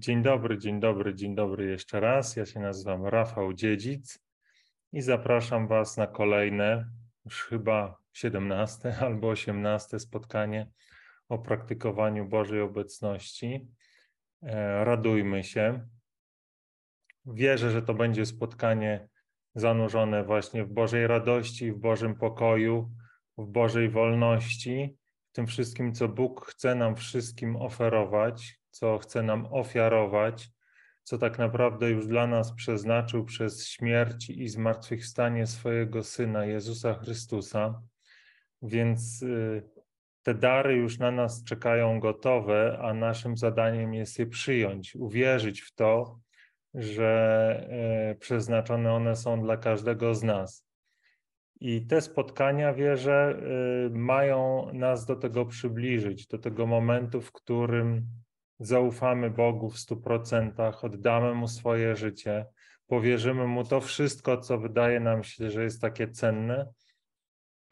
Dzień dobry, dzień dobry, dzień dobry jeszcze raz. Ja się nazywam Rafał Dziedzic i zapraszam Was na kolejne, już chyba 17 albo 18 spotkanie o praktykowaniu Bożej obecności. E, radujmy się. Wierzę, że to będzie spotkanie zanurzone właśnie w Bożej radości, w Bożym pokoju, w Bożej wolności, tym wszystkim, co Bóg chce nam wszystkim oferować, co chce nam ofiarować, co tak naprawdę już dla nas przeznaczył przez śmierć i zmartwychwstanie swojego Syna Jezusa Chrystusa. Więc y, te dary już na nas czekają gotowe, a naszym zadaniem jest je przyjąć, uwierzyć w to, że e, przeznaczone one są dla każdego z nas. I te spotkania, wierzę, y, mają nas do tego przybliżyć, do tego momentu, w którym zaufamy Bogu w stu procentach, oddamy Mu swoje życie, powierzymy Mu to wszystko, co wydaje nam się, że jest takie cenne,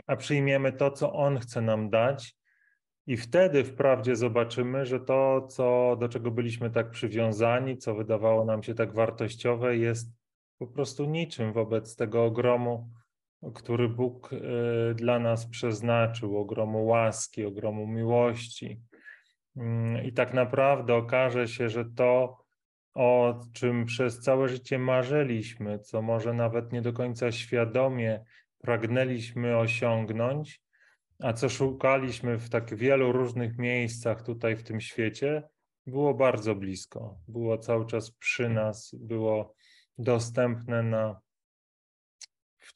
a przyjmiemy to, co On chce nam dać. I wtedy wprawdzie zobaczymy, że to, co, do czego byliśmy tak przywiązani, co wydawało nam się tak wartościowe, jest po prostu niczym wobec tego ogromu, który Bóg y, dla nas przeznaczył, ogromu łaski, ogromu miłości, Mm, I tak naprawdę okaże się, że to, o czym przez całe życie marzyliśmy, co może nawet nie do końca świadomie pragnęliśmy osiągnąć, a co szukaliśmy w tak wielu różnych miejscach tutaj w tym świecie, było bardzo blisko, było cały czas przy nas, było dostępne na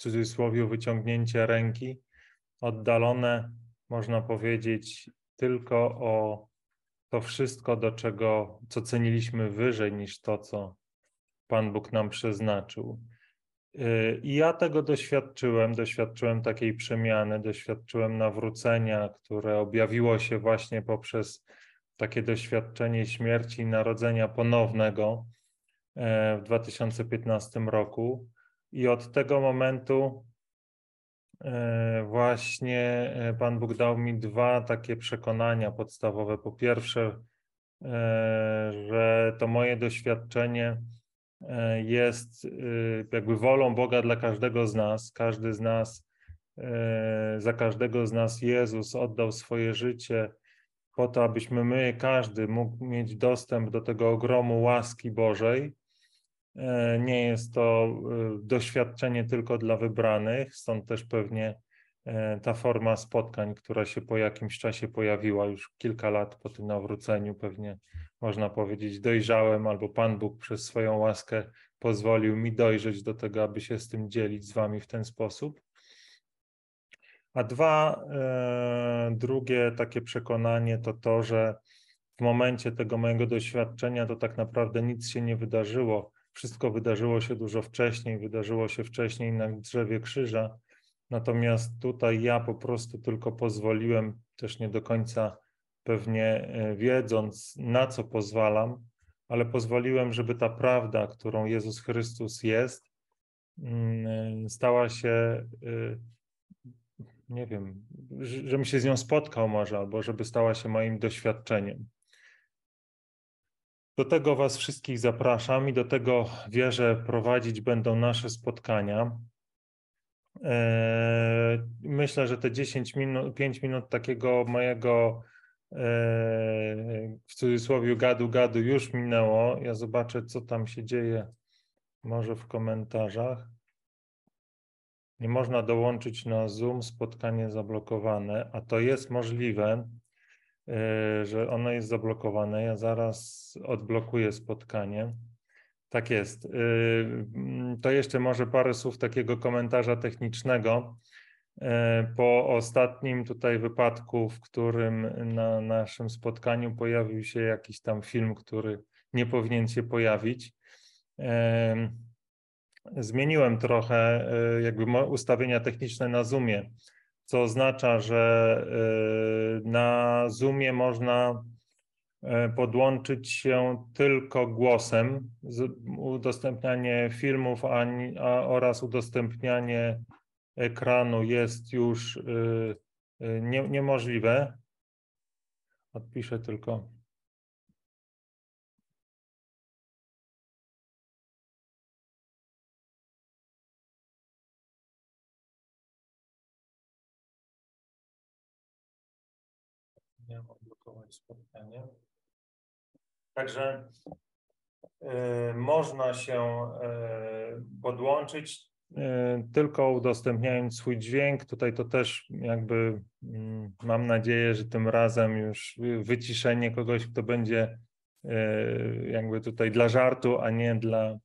cudzysłowie wyciągnięcie ręki, oddalone, można powiedzieć, tylko o to wszystko, do czego, co ceniliśmy wyżej niż to, co Pan Bóg nam przeznaczył. Y, I ja tego doświadczyłem, doświadczyłem takiej przemiany, doświadczyłem nawrócenia, które objawiło się właśnie poprzez takie doświadczenie śmierci i narodzenia ponownego e, w 2015 roku. I od tego momentu E, właśnie e, Pan Bóg dał mi dwa takie przekonania podstawowe. Po pierwsze, e, że to moje doświadczenie jest jakby wolą Boga dla każdego z nas. Każdy z nas, za każdego z nas Jezus oddał swoje życie po to, abyśmy my, każdy mógł mieć dostęp do tego ogromu łaski Bożej. E, nie jest to e, doświadczenie tylko dla wybranych, stąd też pewnie e, ta forma spotkań, która się po jakimś czasie pojawiła już kilka lat po tym nawróceniu, pewnie można powiedzieć, dojrzałem, albo Pan Bóg przez swoją łaskę pozwolił mi dojrzeć do tego, aby się z tym dzielić z Wami w ten sposób. A dwa, drugie takie przekonanie to to, że w momencie tego mojego doświadczenia to tak naprawdę nic się nie wydarzyło wszystko wydarzyło się dużo wcześniej, wydarzyło się wcześniej na drzewie krzyża. Natomiast tutaj ja po prostu tylko pozwoliłem, też nie do końca pewnie e, wiedząc, na co pozwalam, ale pozwoliłem, żeby ta prawda, którą Jezus Chrystus jest, mm, e, stała się, e, nie wiem, żebym się z nią spotkał może, albo żeby stała się moim doświadczeniem. Do tego Was wszystkich zapraszam i do tego wierzę prowadzić będą nasze spotkania. E, myślę, że te 10 minut, 5 minut takiego mojego e, w cudzysłowie gadu gadu już minęło. Ja zobaczę, co tam się dzieje może w komentarzach. Nie można dołączyć na Zoom, spotkanie zablokowane, a to jest możliwe. E, że ono jest zablokowane. Ja zaraz odblokuję spotkanie. Tak jest. E, to jeszcze może parę słów takiego komentarza technicznego. E, po ostatnim tutaj wypadku, w którym na naszym spotkaniu pojawił się jakiś tam film, który nie powinien się pojawić, zmieniłem trochę jakby ustawienia techniczne na Zoomie co oznacza, że y, na Zoomie można y, podłączyć się tylko głosem, udostępnianie filmów oraz udostępnianie ekranu jest już y, nie, niemożliwe. Odpiszę tylko. Spotkanie. Także y, można się y, podłączyć y, tylko udostępniając swój dźwięk. Tutaj to też jakby mm, mam nadzieję, że tym razem już wyciszenie kogoś, kto będzie jakby tutaj dla żartu, a nie dla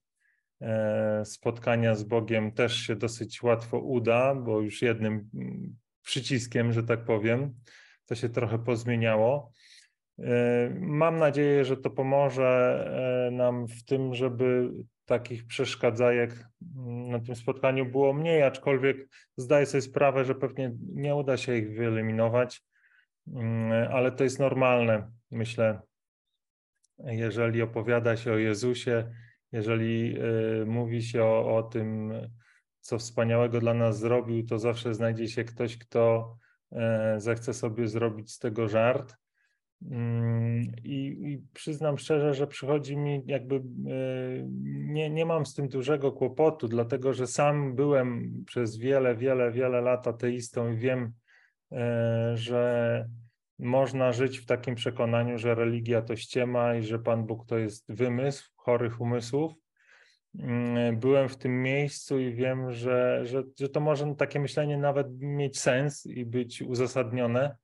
spotkania z Bogiem też się dosyć łatwo uda, bo już jednym mm, przyciskiem, że tak powiem, to się trochę pozmieniało. E, mam nadzieję, że to pomoże e, nam w tym, żeby takich przeszkadzajek na tym spotkaniu było mniej, aczkolwiek zdaję sobie sprawę, że pewnie nie uda się ich wyeliminować, mm, ale to jest normalne, myślę. Jeżeli opowiada się o Jezusie, jeżeli e, mówi się o, o tym, co wspaniałego dla nas zrobił, to zawsze znajdzie się ktoś, kto zechce sobie zrobić z tego żart. Mm, I, I, przyznam szczerze, że przychodzi mi jakby, e, nie, nie mam z tym dużego kłopotu, dlatego że sam byłem przez wiele, wiele, wiele lat ateistą i wiem, e, że można żyć w takim przekonaniu, że religia to ściema i że Pan Bóg to jest wymysł chorych umysłów. Mm, byłem w tym miejscu i wiem, że, że, że to może takie myślenie nawet mieć sens i być uzasadnione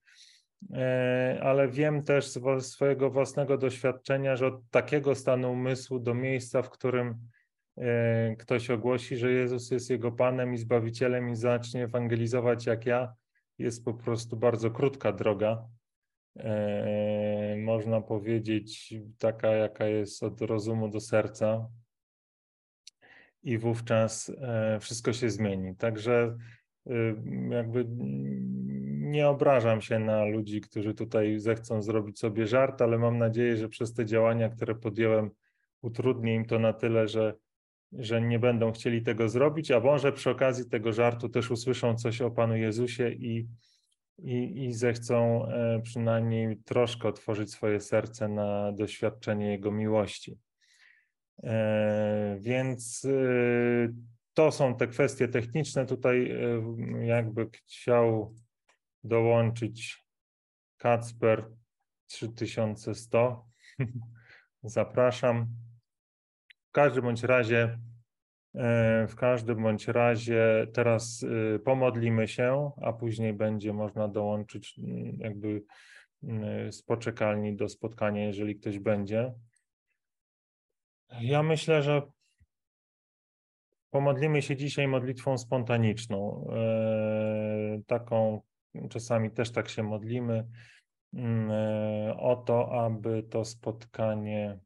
E, ale wiem też z swojego własnego doświadczenia, że od takiego stanu umysłu do miejsca, w którym e, ktoś ogłosi, że Jezus jest jego Panem i Zbawicielem i zacznie ewangelizować jak ja, jest po prostu bardzo krótka droga. E, można powiedzieć, taka, jaka jest od rozumu do serca, i wówczas wszystko się zmieni. Także jakby nie obrażam się na ludzi, którzy tutaj zechcą zrobić sobie żart, ale mam nadzieję, że przez te działania, które podjąłem, utrudnię im to na tyle, że, że nie będą chcieli tego zrobić, a może przy okazji tego żartu też usłyszą coś o Panu Jezusie i, i, i zechcą e, przynajmniej troszkę otworzyć swoje serce na doświadczenie Jego miłości. E, więc e, to są te kwestie techniczne. Tutaj jakby chciał dołączyć Kacper 3100. Zapraszam. W każdym bądź razie, e, w każdym bądź razie teraz e, pomodlimy się, a później będzie można dołączyć jakby z poczekalni do spotkania, jeżeli ktoś będzie. Ja myślę, że pomodlimy się dzisiaj modlitwą spontaniczną, e, taką czasami też tak się modlimy mm, e, o to, aby to spotkanie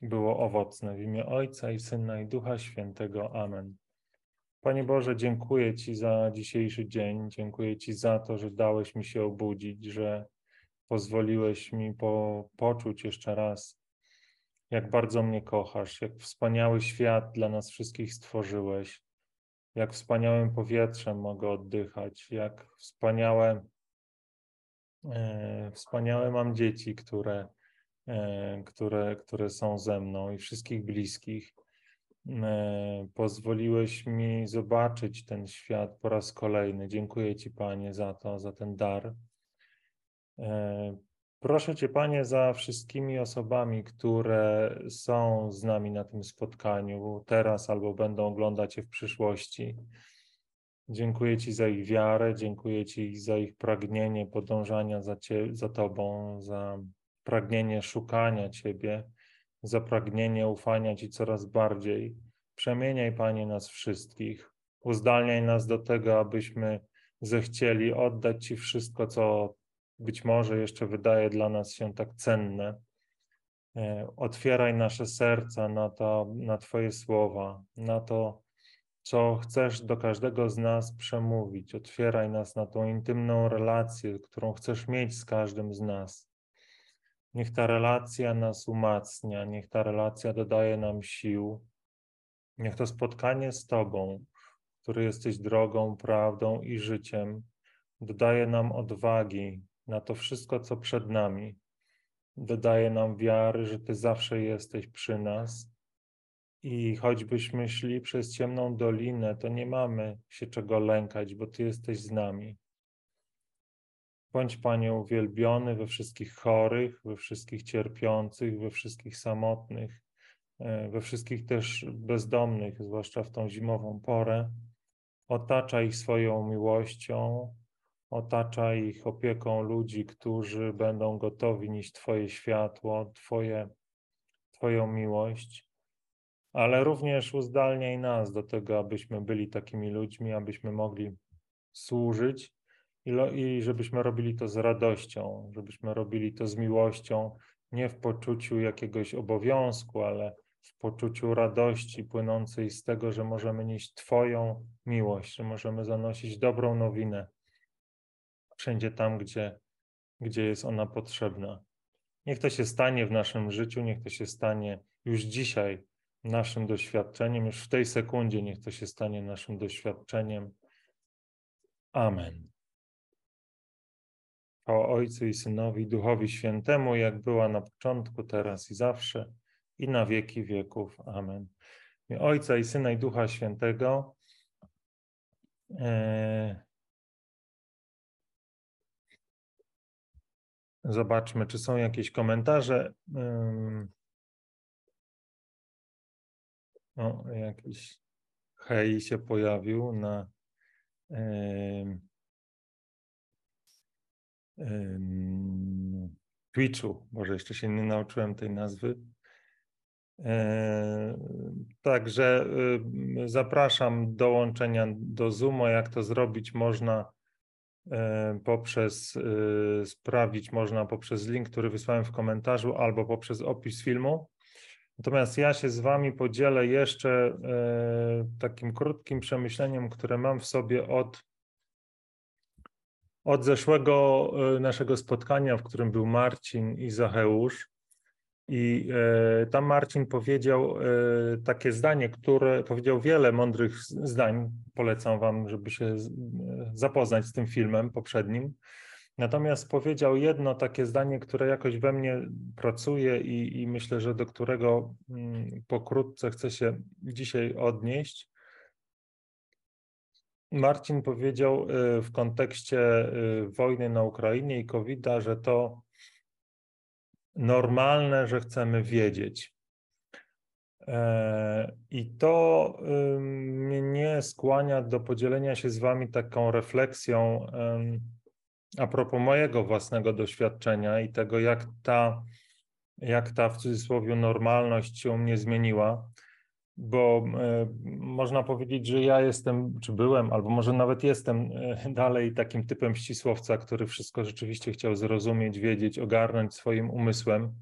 było owocne. W imię Ojca i Syna i Ducha Świętego. Amen. Panie Boże, dziękuję Ci za dzisiejszy dzień. Dziękuję Ci za to, że dałeś mi się obudzić, że pozwoliłeś mi po, poczuć jeszcze raz, jak bardzo mnie kochasz, jak wspaniały świat dla nas wszystkich stworzyłeś jak wspaniałym powietrzem mogę oddychać, jak wspaniałe, e, wspaniałe mam dzieci, które, e, które, które są ze mną i wszystkich bliskich. E, pozwoliłeś mi zobaczyć ten świat po raz kolejny. Dziękuję Ci, Panie, za to, za ten dar. Proszę Cię, Panie, za wszystkimi osobami, które są z nami na tym spotkaniu teraz albo będą oglądać je w przyszłości. Dziękuję Ci za ich wiarę, dziękuję Ci za ich pragnienie podążania za, cie, za Tobą, za pragnienie szukania Ciebie, za pragnienie ufania Ci coraz bardziej. Przemieniaj, Panie, nas wszystkich. Uzdalniaj nas do tego, abyśmy zechcieli oddać Ci wszystko, co być może jeszcze wydaje dla nas się tak cenne. E, otwieraj nasze serca na, to, na Twoje słowa, na to, co chcesz do każdego z nas przemówić. Otwieraj nas na tą intymną relację, którą chcesz mieć z każdym z nas. Niech ta relacja nas umacnia, niech ta relacja dodaje nam sił. Niech to spotkanie z Tobą, który jesteś drogą, prawdą i życiem, dodaje nam odwagi, na to wszystko, co przed nami. Dodaje nam wiary, że Ty zawsze jesteś przy nas. I choćbyśmy szli przez ciemną dolinę, to nie mamy się czego lękać, bo Ty jesteś z nami. Bądź Panie uwielbiony we wszystkich chorych, we wszystkich cierpiących, we wszystkich samotnych, e, we wszystkich też bezdomnych, zwłaszcza w tą zimową porę. Otacza ich swoją miłością, otacza ich opieką ludzi, którzy będą gotowi nieść Twoje światło, Twoje, Twoją miłość, ale również uzdalniaj nas do tego, abyśmy byli takimi ludźmi, abyśmy mogli służyć i, i żebyśmy robili to z radością, żebyśmy robili to z miłością, nie w poczuciu jakiegoś obowiązku, ale w poczuciu radości płynącej z tego, że możemy nieść Twoją miłość, że możemy zanosić dobrą nowinę wszędzie tam, gdzie, gdzie jest ona potrzebna. Niech to się stanie w naszym życiu, niech to się stanie już dzisiaj naszym doświadczeniem, już w tej sekundzie niech to się stanie naszym doświadczeniem. Amen. Chwała Ojcu i Synowi, Duchowi Świętemu, jak była na początku, teraz i zawsze, i na wieki wieków. Amen. Ojca i Syna i Ducha Świętego. E, zobaczmy, czy są jakieś komentarze. O, jakiś hej się pojawił na Twitchu. Może jeszcze się nie nauczyłem tej nazwy. Także zapraszam do łączenia do Zooma. Jak to zrobić można poprzez e, sprawdzić można poprzez link, który wysłałem w komentarzu albo poprzez opis filmu. Natomiast ja się z Wami podzielę jeszcze takim krótkim przemyśleniem, które mam w sobie od od zeszłego e, naszego spotkania, w którym był Marcin i Zacheusz. I e, tam Marcin powiedział e, takie zdanie, które powiedział wiele mądrych zdań. Polecam Wam, żeby się zapoznać z tym filmem poprzednim. Natomiast powiedział jedno takie zdanie, które jakoś we mnie pracuje i, i myślę, że do którego mm, pokrótce chcę się dzisiaj odnieść. Marcin powiedział w kontekście wojny na Ukrainie i covid że to normalne, że chcemy wiedzieć. E, I to mnie skłania do podzielenia się z Wami taką refleksją a propos mojego własnego doświadczenia i tego, jak ta, jak ta w cudzysłowie normalność się u mnie zmieniła bo e, można powiedzieć, że ja jestem, czy byłem, albo może nawet jestem e, dalej takim typem ścisłowca, który wszystko rzeczywiście chciał zrozumieć, wiedzieć, ogarnąć swoim umysłem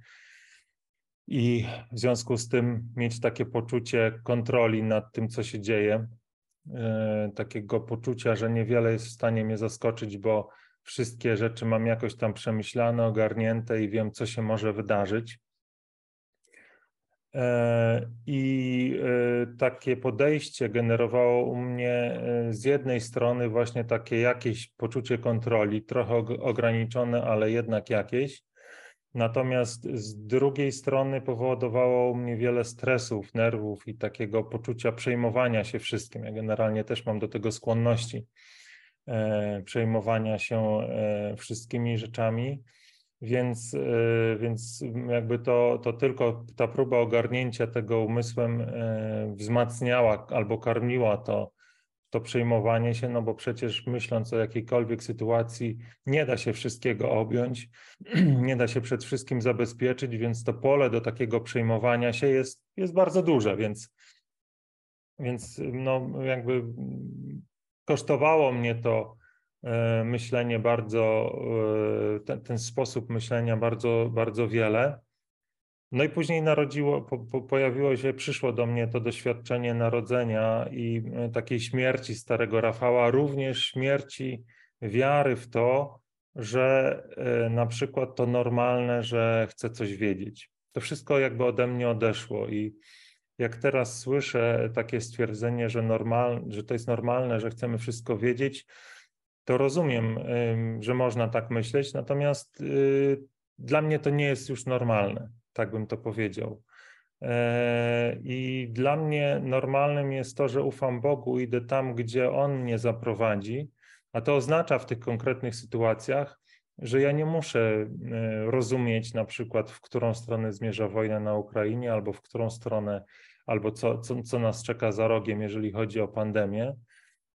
i w związku z tym mieć takie poczucie kontroli nad tym, co się dzieje, e, takiego poczucia, że niewiele jest w stanie mnie zaskoczyć, bo wszystkie rzeczy mam jakoś tam przemyślane, ogarnięte i wiem, co się może wydarzyć. E, I e, takie podejście generowało u mnie e, z jednej strony właśnie takie jakieś poczucie kontroli, trochę ograniczone, ale jednak jakieś. Natomiast z drugiej strony powodowało u mnie wiele stresów, nerwów i takiego poczucia przejmowania się wszystkim. Ja generalnie też mam do tego skłonności przejmowania się wszystkimi rzeczami. Więc, e, więc jakby to, to tylko ta próba ogarnięcia tego umysłem e, wzmacniała albo karmiła to, to przejmowanie się, no bo przecież myśląc o jakiejkolwiek sytuacji, nie da się wszystkiego objąć, nie da się przed wszystkim zabezpieczyć, więc to pole do takiego przejmowania się jest, jest bardzo duże, więc, więc no jakby kosztowało mnie to myślenie bardzo, e, ten, ten, sposób myślenia bardzo, bardzo wiele. No i później narodziło, po, po, pojawiło się, przyszło do mnie to doświadczenie narodzenia i e, takiej śmierci starego Rafała, również śmierci wiary w to, że na przykład to normalne, że chcę coś wiedzieć. To wszystko jakby ode mnie odeszło i jak teraz słyszę takie stwierdzenie, że, normal, że to jest normalne, że chcemy wszystko wiedzieć, to rozumiem, że można tak myśleć, natomiast y, dla mnie to nie jest już normalne, tak bym to powiedział. E, I dla mnie normalnym jest to, że ufam Bogu, idę tam, gdzie On mnie zaprowadzi, a to oznacza w tych konkretnych sytuacjach, że ja nie muszę e, rozumieć na przykład, w którą stronę zmierza wojna na Ukrainie, albo w którą stronę, albo co, co, co nas czeka za rogiem, jeżeli chodzi o pandemię.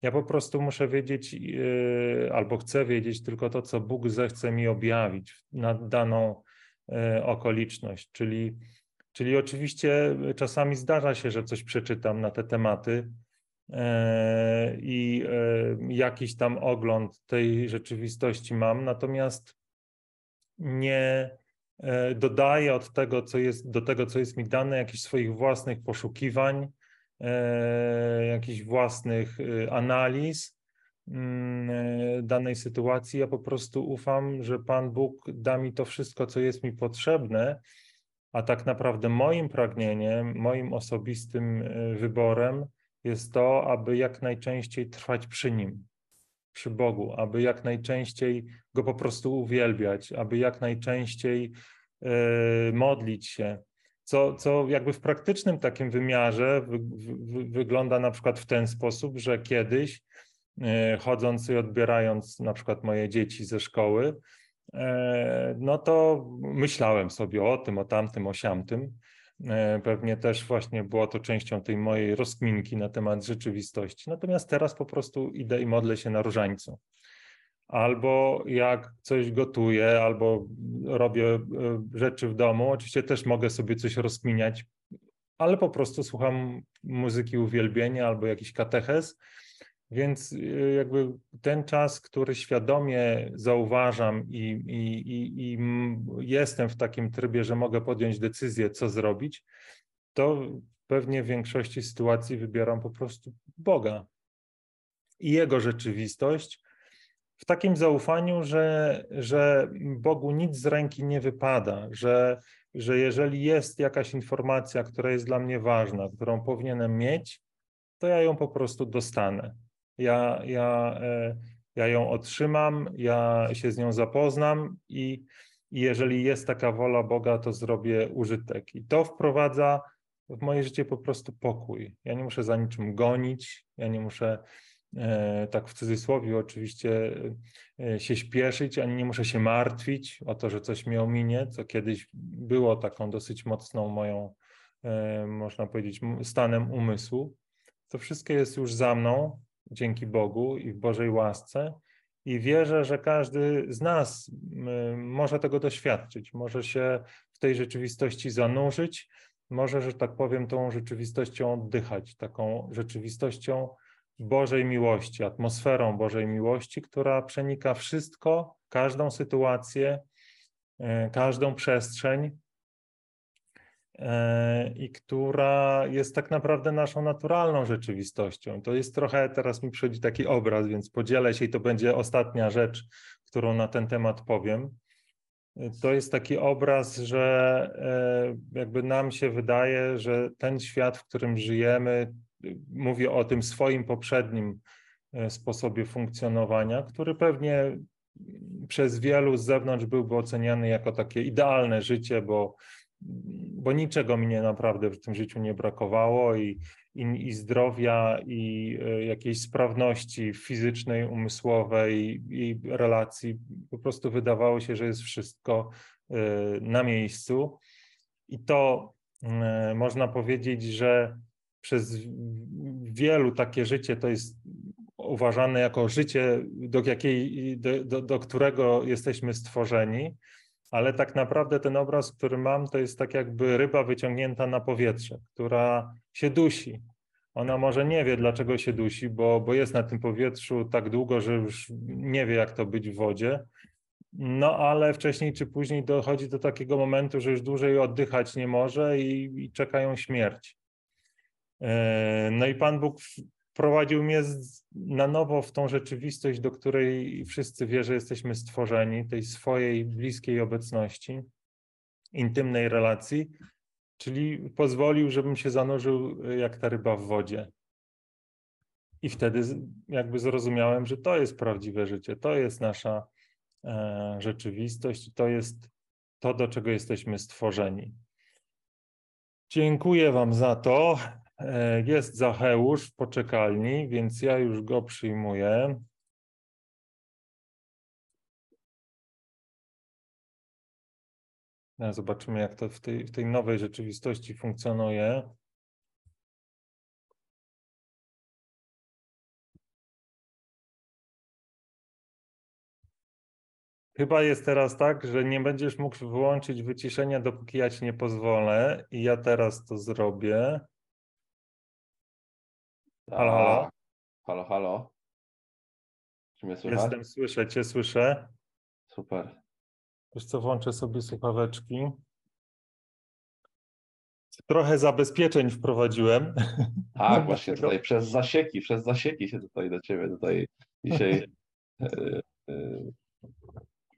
Ja po prostu muszę wiedzieć, e, albo chcę wiedzieć tylko to, co Bóg zechce mi objawić na daną e, okoliczność. Czyli, czyli oczywiście czasami zdarza się, że coś przeczytam na te tematy, E, i jakiś tam ogląd tej rzeczywistości mam, natomiast nie dodaję od tego, co jest, do tego, co jest mi dane, jakichś swoich własnych poszukiwań, jakichś własnych analiz mm, danej sytuacji. Ja po prostu ufam, że Pan Bóg da mi to wszystko, co jest mi potrzebne, a tak naprawdę moim pragnieniem, moim osobistym wyborem jest to, aby jak najczęściej trwać przy Nim, przy Bogu, aby jak najczęściej Go po prostu uwielbiać, aby jak najczęściej y, modlić się. Co, co jakby w praktycznym takim wymiarze wy, wy, wygląda na przykład w ten sposób, że kiedyś y, chodząc i odbierając na przykład moje dzieci ze szkoły, y, no to myślałem sobie o tym, o tamtym, o siamtym, E, pewnie też właśnie było to częścią tej mojej rozkminki na temat rzeczywistości. Natomiast teraz po prostu idę i modlę się na różańcu. Albo jak coś gotuję, albo robię e, rzeczy w domu, oczywiście też mogę sobie coś rozkminiać, ale po prostu słucham muzyki uwielbienia albo jakiś katechez. Więc y, jakby ten czas, który świadomie zauważam i, i, i, i, jestem w takim trybie, że mogę podjąć decyzję, co zrobić, to pewnie w większości sytuacji wybieram po prostu Boga i Jego rzeczywistość w takim zaufaniu, że, że Bogu nic z ręki nie wypada, że, że jeżeli jest jakaś informacja, która jest dla mnie ważna, którą powinienem mieć, to ja ją po prostu dostanę ja, ja, e, ja ją otrzymam, ja się z nią zapoznam i, i jeżeli jest taka wola Boga, to zrobię użytek. I to wprowadza w moje życie po prostu pokój. Ja nie muszę za niczym gonić, ja nie muszę tak w cudzysłowie oczywiście e, się śpieszyć, ani nie muszę się martwić o to, że coś mi ominie, co kiedyś było taką dosyć mocną moją, można powiedzieć, stanem umysłu. To wszystko jest już za mną, dzięki Bogu i w Bożej łasce. I wierzę, że każdy z nas może tego doświadczyć, może się w tej rzeczywistości zanurzyć, może, że tak powiem, tą rzeczywistością oddychać, taką rzeczywistością Bożej miłości, atmosferą Bożej miłości, która przenika wszystko, każdą sytuację, e, każdą przestrzeń E, i która jest tak naprawdę naszą naturalną rzeczywistością. To jest trochę, teraz mi przychodzi taki obraz, więc podzielę się i to będzie ostatnia rzecz, którą na ten temat powiem. To jest taki obraz, że e, jakby nam się wydaje, że ten świat, w którym żyjemy, mówię o tym swoim poprzednim e, sposobie funkcjonowania, który pewnie przez wielu z zewnątrz byłby oceniany jako takie idealne życie, bo bo niczego nie naprawdę w tym życiu nie brakowało i, i, i zdrowia, i e, jakiejś sprawności fizycznej, umysłowej, i relacji. Po prostu wydawało się, że jest wszystko e, na miejscu. I to można powiedzieć, że przez wielu takie życie to jest uważane jako życie, do, jakiej, do, do, do którego jesteśmy stworzeni ale tak naprawdę ten obraz, który mam, to jest tak jakby ryba wyciągnięta na powietrze, która się dusi. Ona może nie wie, dlaczego się dusi, bo, bo jest na tym powietrzu tak długo, że już nie wie, jak to być w wodzie. No ale wcześniej czy później dochodzi do takiego momentu, że już dłużej oddychać nie może i, i czekają śmierć. E, no i Pan Bóg wprowadził mnie na nowo w tą rzeczywistość, do której wszyscy wie, że jesteśmy stworzeni, tej swojej bliskiej obecności, intymnej relacji, czyli pozwolił, żebym się zanurzył jak ta ryba w wodzie. I wtedy jakby zrozumiałem, że to jest prawdziwe życie, to jest nasza e, rzeczywistość, to jest to, do czego jesteśmy stworzeni. Dziękuję Wam za to. E, jest Zacheusz w poczekalni, więc ja już go przyjmuję. No, zobaczymy, jak to w tej, w tej nowej rzeczywistości funkcjonuje. Chyba jest teraz tak, że nie będziesz mógł wyłączyć wyciszenia, dopóki ja ci nie pozwolę. I ja teraz to zrobię. Halo, halo. Halo, halo. Czy mnie słychać? Jestem, słyszę cię, słyszę. Super. Wiesz co, włączę sobie słuchaweczki. Trochę zabezpieczeń wprowadziłem. Tak, właśnie tutaj przez zasieki, przez zasieki się tutaj do ciebie tutaj dzisiaj yy, yy,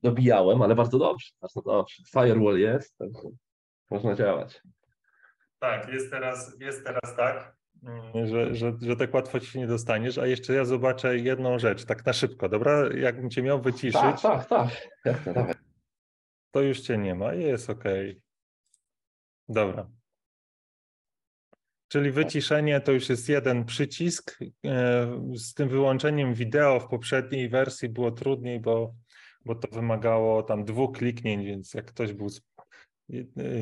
dobijałem, ale bardzo dobrze, bardzo dobrze. Firewall jest, można działać. Tak, jest teraz, jest teraz tak, że, że, że tak łatwo ci się nie dostaniesz, a jeszcze ja zobaczę jedną rzecz, tak na szybko, dobra? Jakbym cię miał wyciszyć, Tak, tak, tak. Dawaj. to już cię nie ma jest ok. Dobra. Czyli wyciszenie to już jest jeden przycisk. E, Z tym wyłączeniem wideo w poprzedniej wersji było trudniej, bo, bo to wymagało tam dwóch kliknięć, więc jak ktoś był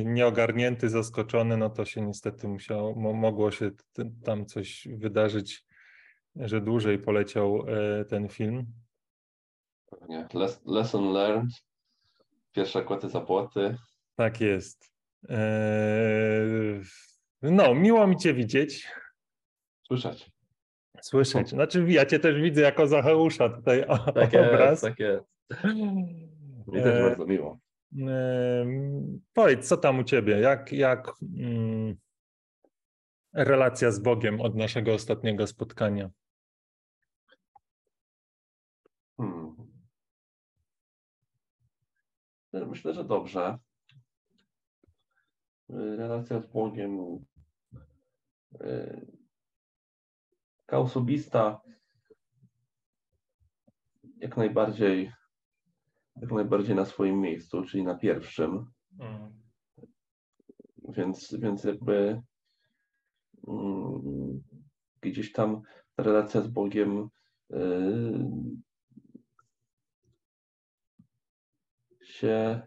nieogarnięty, zaskoczony, no to się niestety musiało, mo- mogło się tam coś wydarzyć, że dłużej poleciał e, ten film. Pewnie. Les- Lesson learned. Pierwsze kłoty zapłaty. Tak jest. E, No, miło mi Cię widzieć. Słyszeć. Słyszeć. Znaczy, ja cię też widzę jako Zacheusza tutaj o, Tak obraz. jest, tak jest. Mi też E, bardzo miło. Powiedz, co tam u ciebie? Jak, jak mm, relacja z Bogiem od naszego ostatniego spotkania? Hmm. Myślę, że dobrze. Relacja z Bogiem. Taka osobista. Jak najbardziej, jak najbardziej na swoim miejscu, czyli na pierwszym. Więc, więc jakby mm, gdzieś tam ta relacja z Bogiem y, się,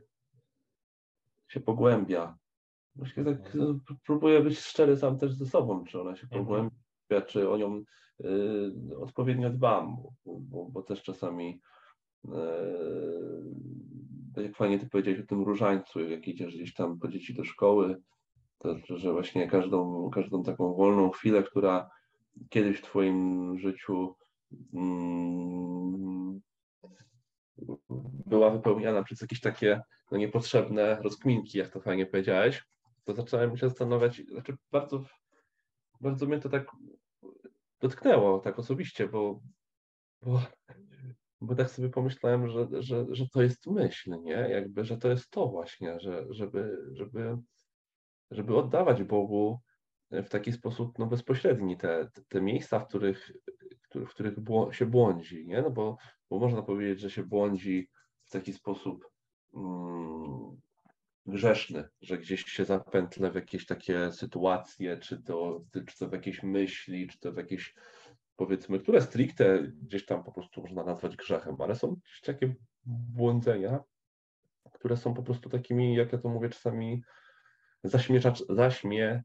się pogłębia. Właśnie tak Mhm. y, próbuję być szczery sam też ze sobą, czy ona się Mhm. pogłębia, czy o nią y, odpowiednio dbam, bo, bo, bo też czasami tak jak fajnie ty powiedziałeś o tym różańcu, jak idziesz gdzieś tam po dzieci do szkoły, to że właśnie każdą, każdą taką wolną chwilę, która kiedyś w twoim życiu mm, była wypełniana przez jakieś takie no, niepotrzebne rozkminki, jak to fajnie powiedziałeś, to zacząłem się zastanawiać, znaczy bardzo, bardzo mnie to tak dotknęło, tak osobiście, bo, bo, bo tak sobie pomyślałem, że, że, że to jest myśl, nie? Jakby, że to jest to właśnie, że, żeby, żeby, żeby oddawać Bogu w taki sposób no, bezpośredni te, te, miejsca, w których, w których się błądzi, nie? No bo, bo można powiedzieć, że się błądzi w taki sposób mm, grzeszny, że gdzieś się zapętlę w jakieś takie sytuacje, czy to, czy to w jakieś myśli, czy to w jakieś powiedzmy, które stricte gdzieś tam po prostu można nazwać grzechem, ale są gdzieś takie błądzenia, które są po prostu takimi, jak ja to mówię czasami, zaśmieczacz, zaśmie,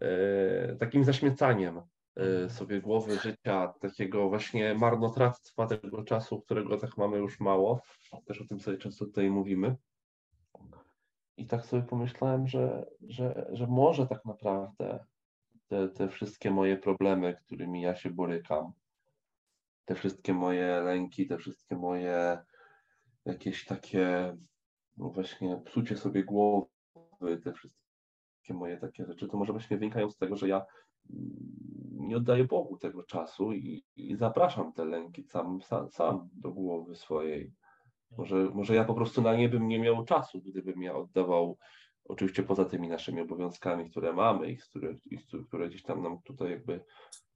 e, takim zaśmiecaniem e, sobie głowy życia, takiego właśnie marnotrawstwa tego czasu, którego tak mamy już mało. Też o tym sobie często tutaj mówimy. I tak sobie pomyślałem, że, że, że może tak naprawdę te, te wszystkie moje problemy, którymi ja się borykam, te wszystkie moje lęki, te wszystkie moje jakieś takie no właśnie psucie sobie głowy, te wszystkie moje takie rzeczy, to może właśnie wynikają z tego, że ja nie oddaję Bogu tego czasu i, i zapraszam te lęki sam, sam, sam do głowy swojej. Może, może ja po prostu na nie bym nie miał czasu, gdybym ja oddawał, oczywiście poza tymi naszymi obowiązkami, które mamy i, które, i które gdzieś tam nam tutaj jakby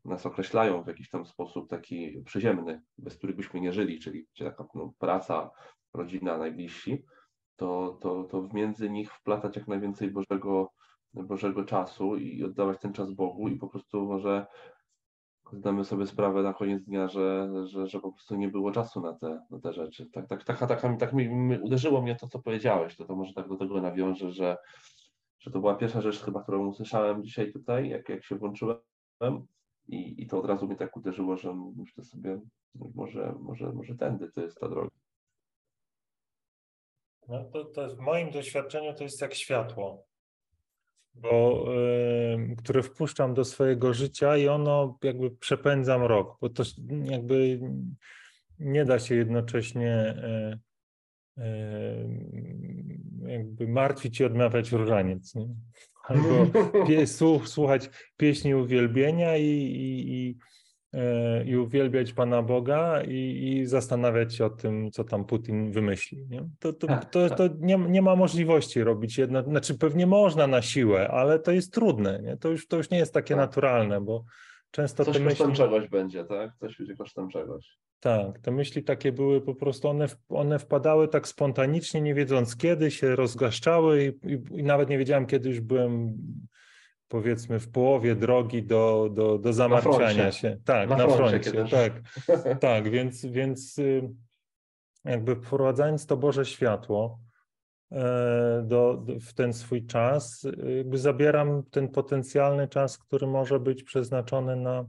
nas określają w jakiś tam sposób taki przyziemny, bez których byśmy nie żyli, czyli, czyli taka no, praca, rodzina, najbliżsi, to, to, to między nich wplatać jak najwięcej Bożego, Bożego czasu i oddawać ten czas Bogu i po prostu może zdamy sobie sprawę na koniec dnia, że, że, że po prostu nie było czasu na te, na te rzeczy. Tak, tak, tak, tak, tak, tak mi, mi uderzyło mnie to, co powiedziałeś, to, to może tak do tego nawiążę, że, że to była pierwsza rzecz chyba, którą usłyszałem dzisiaj tutaj, jak, jak się włączyłem i, i to od razu mnie tak uderzyło, że myślę sobie, może, może, może tędy to jest ta droga. No to, to w moim doświadczeniu to jest jak światło, bo, y, które wpuszczam do swojego życia i ono jakby przepędza mrok, bo to jakby nie da się jednocześnie y, y, jakby martwić i odmawiać różaniec. Nie? Albo pie, słuchać pieśni uwielbienia i, i, i i uwielbiać Pana Boga i, i, zastanawiać się o tym, co tam Putin wymyśli. Nie? To, to, tak, to, tak. to nie, nie, ma możliwości robić jedno, znaczy pewnie można na siłę, ale to jest trudne. Nie? To, już, to już nie jest takie tak. naturalne, bo często Coś te myśli... kosztem czegoś będzie, tak? Coś będzie kosztem czegoś. Tak, te myśli takie były po prostu, one, one wpadały tak spontanicznie, nie wiedząc kiedy, się rozgaszczały i, i, i nawet nie wiedziałem, kiedy już byłem powiedzmy w połowie drogi do, do, do zamartwiania się. Tak, na, na froncie, froncie tak. tak, więc, więc y, jakby wprowadzając to Boże światło e, do, do, w ten swój czas, jakby zabieram ten potencjalny czas, który może być przeznaczony na,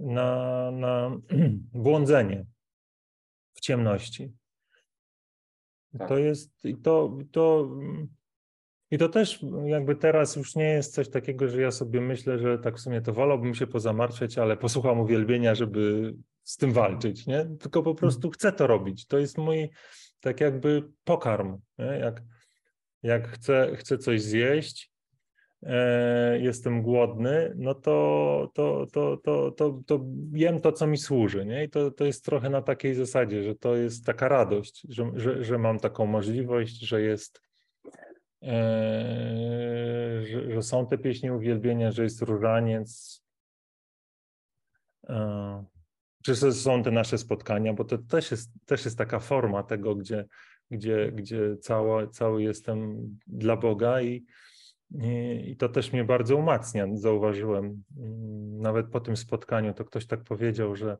na, na błądzenie w ciemności. Tak. To jest, i to, to i to też jakby teraz już nie jest coś takiego, że ja sobie myślę, że tak w sumie to wolałbym się pozamartwiać, ale posłucham uwielbienia, żeby z tym walczyć, nie? Tylko po prostu chcę to robić. To jest mój tak jakby pokarm, nie? Jak, jak chcę, chcę coś zjeść, e, jestem głodny, no to, to, to, to, to, to jem to, co mi służy, nie? I to, to jest trochę na takiej zasadzie, że to jest taka radość, że, że, że mam taką możliwość, że jest że, że, są te pieśni uwielbienia, że jest różaniec, eee, czy są te nasze spotkania, bo to też jest, też jest taka forma tego, gdzie, gdzie, gdzie cała, cały jestem dla Boga i, i, i to też mnie bardzo umacnia, zauważyłem. Nawet po tym spotkaniu to ktoś tak powiedział, że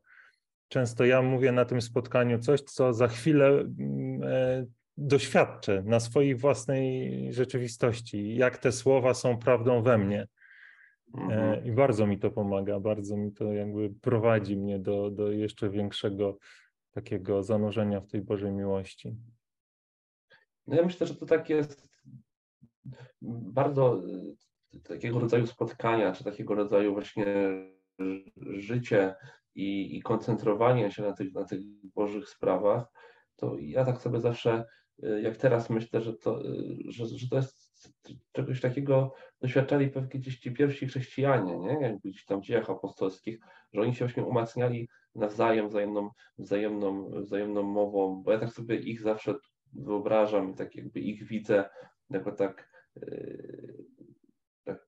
często ja mówię na tym spotkaniu coś, co za chwilę mm, e, doświadczę na swojej własnej rzeczywistości, jak te słowa są prawdą we mnie. E, mhm. I bardzo mi to pomaga, bardzo mi to jakby prowadzi mnie do, do jeszcze większego takiego zanurzenia w tej Bożej miłości. No ja myślę, że to tak jest bardzo e, takiego rodzaju spotkania, czy takiego rodzaju właśnie życie i, i koncentrowanie się na tych, na tych Bożych sprawach, to ja tak sobie zawsze jak teraz myślę, że to, y, że, że to jest czegoś takiego doświadczali pewnie gdzieś ci pierwsi chrześcijanie, nie? jakby gdzieś tam w dziejach apostolskich, że oni się właśnie umacniali nawzajem, wzajemną, wzajemną, wzajemną mową, bo ja tak sobie ich zawsze wyobrażam i tak jakby ich widzę jako tak, yy, tak,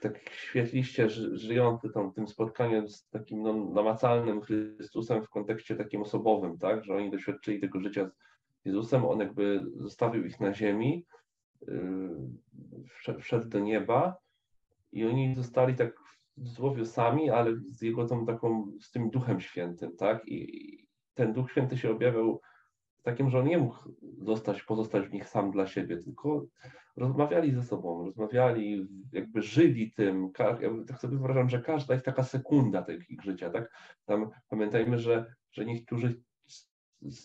tak świetliście żyjący tam tym spotkaniu z takim no, namacalnym Chrystusem w kontekście takim osobowym, tak, że oni doświadczyli tego życia Jezusem, on jakby zostawił ich na ziemi, yy, wszedł do nieba i oni zostali tak w cudzysłowie sami, ale z jego tą taką, z tym Duchem Świętym, tak? I ten Duch Święty się objawiał takim, że on nie mógł zostać, pozostać w nich sam dla siebie, tylko rozmawiali ze sobą, rozmawiali, jakby żyli tym. Ja tak sobie wyobrażam, że każda jest taka sekunda tego ich życia, tak? Tam pamiętajmy, że, że niektórzy z,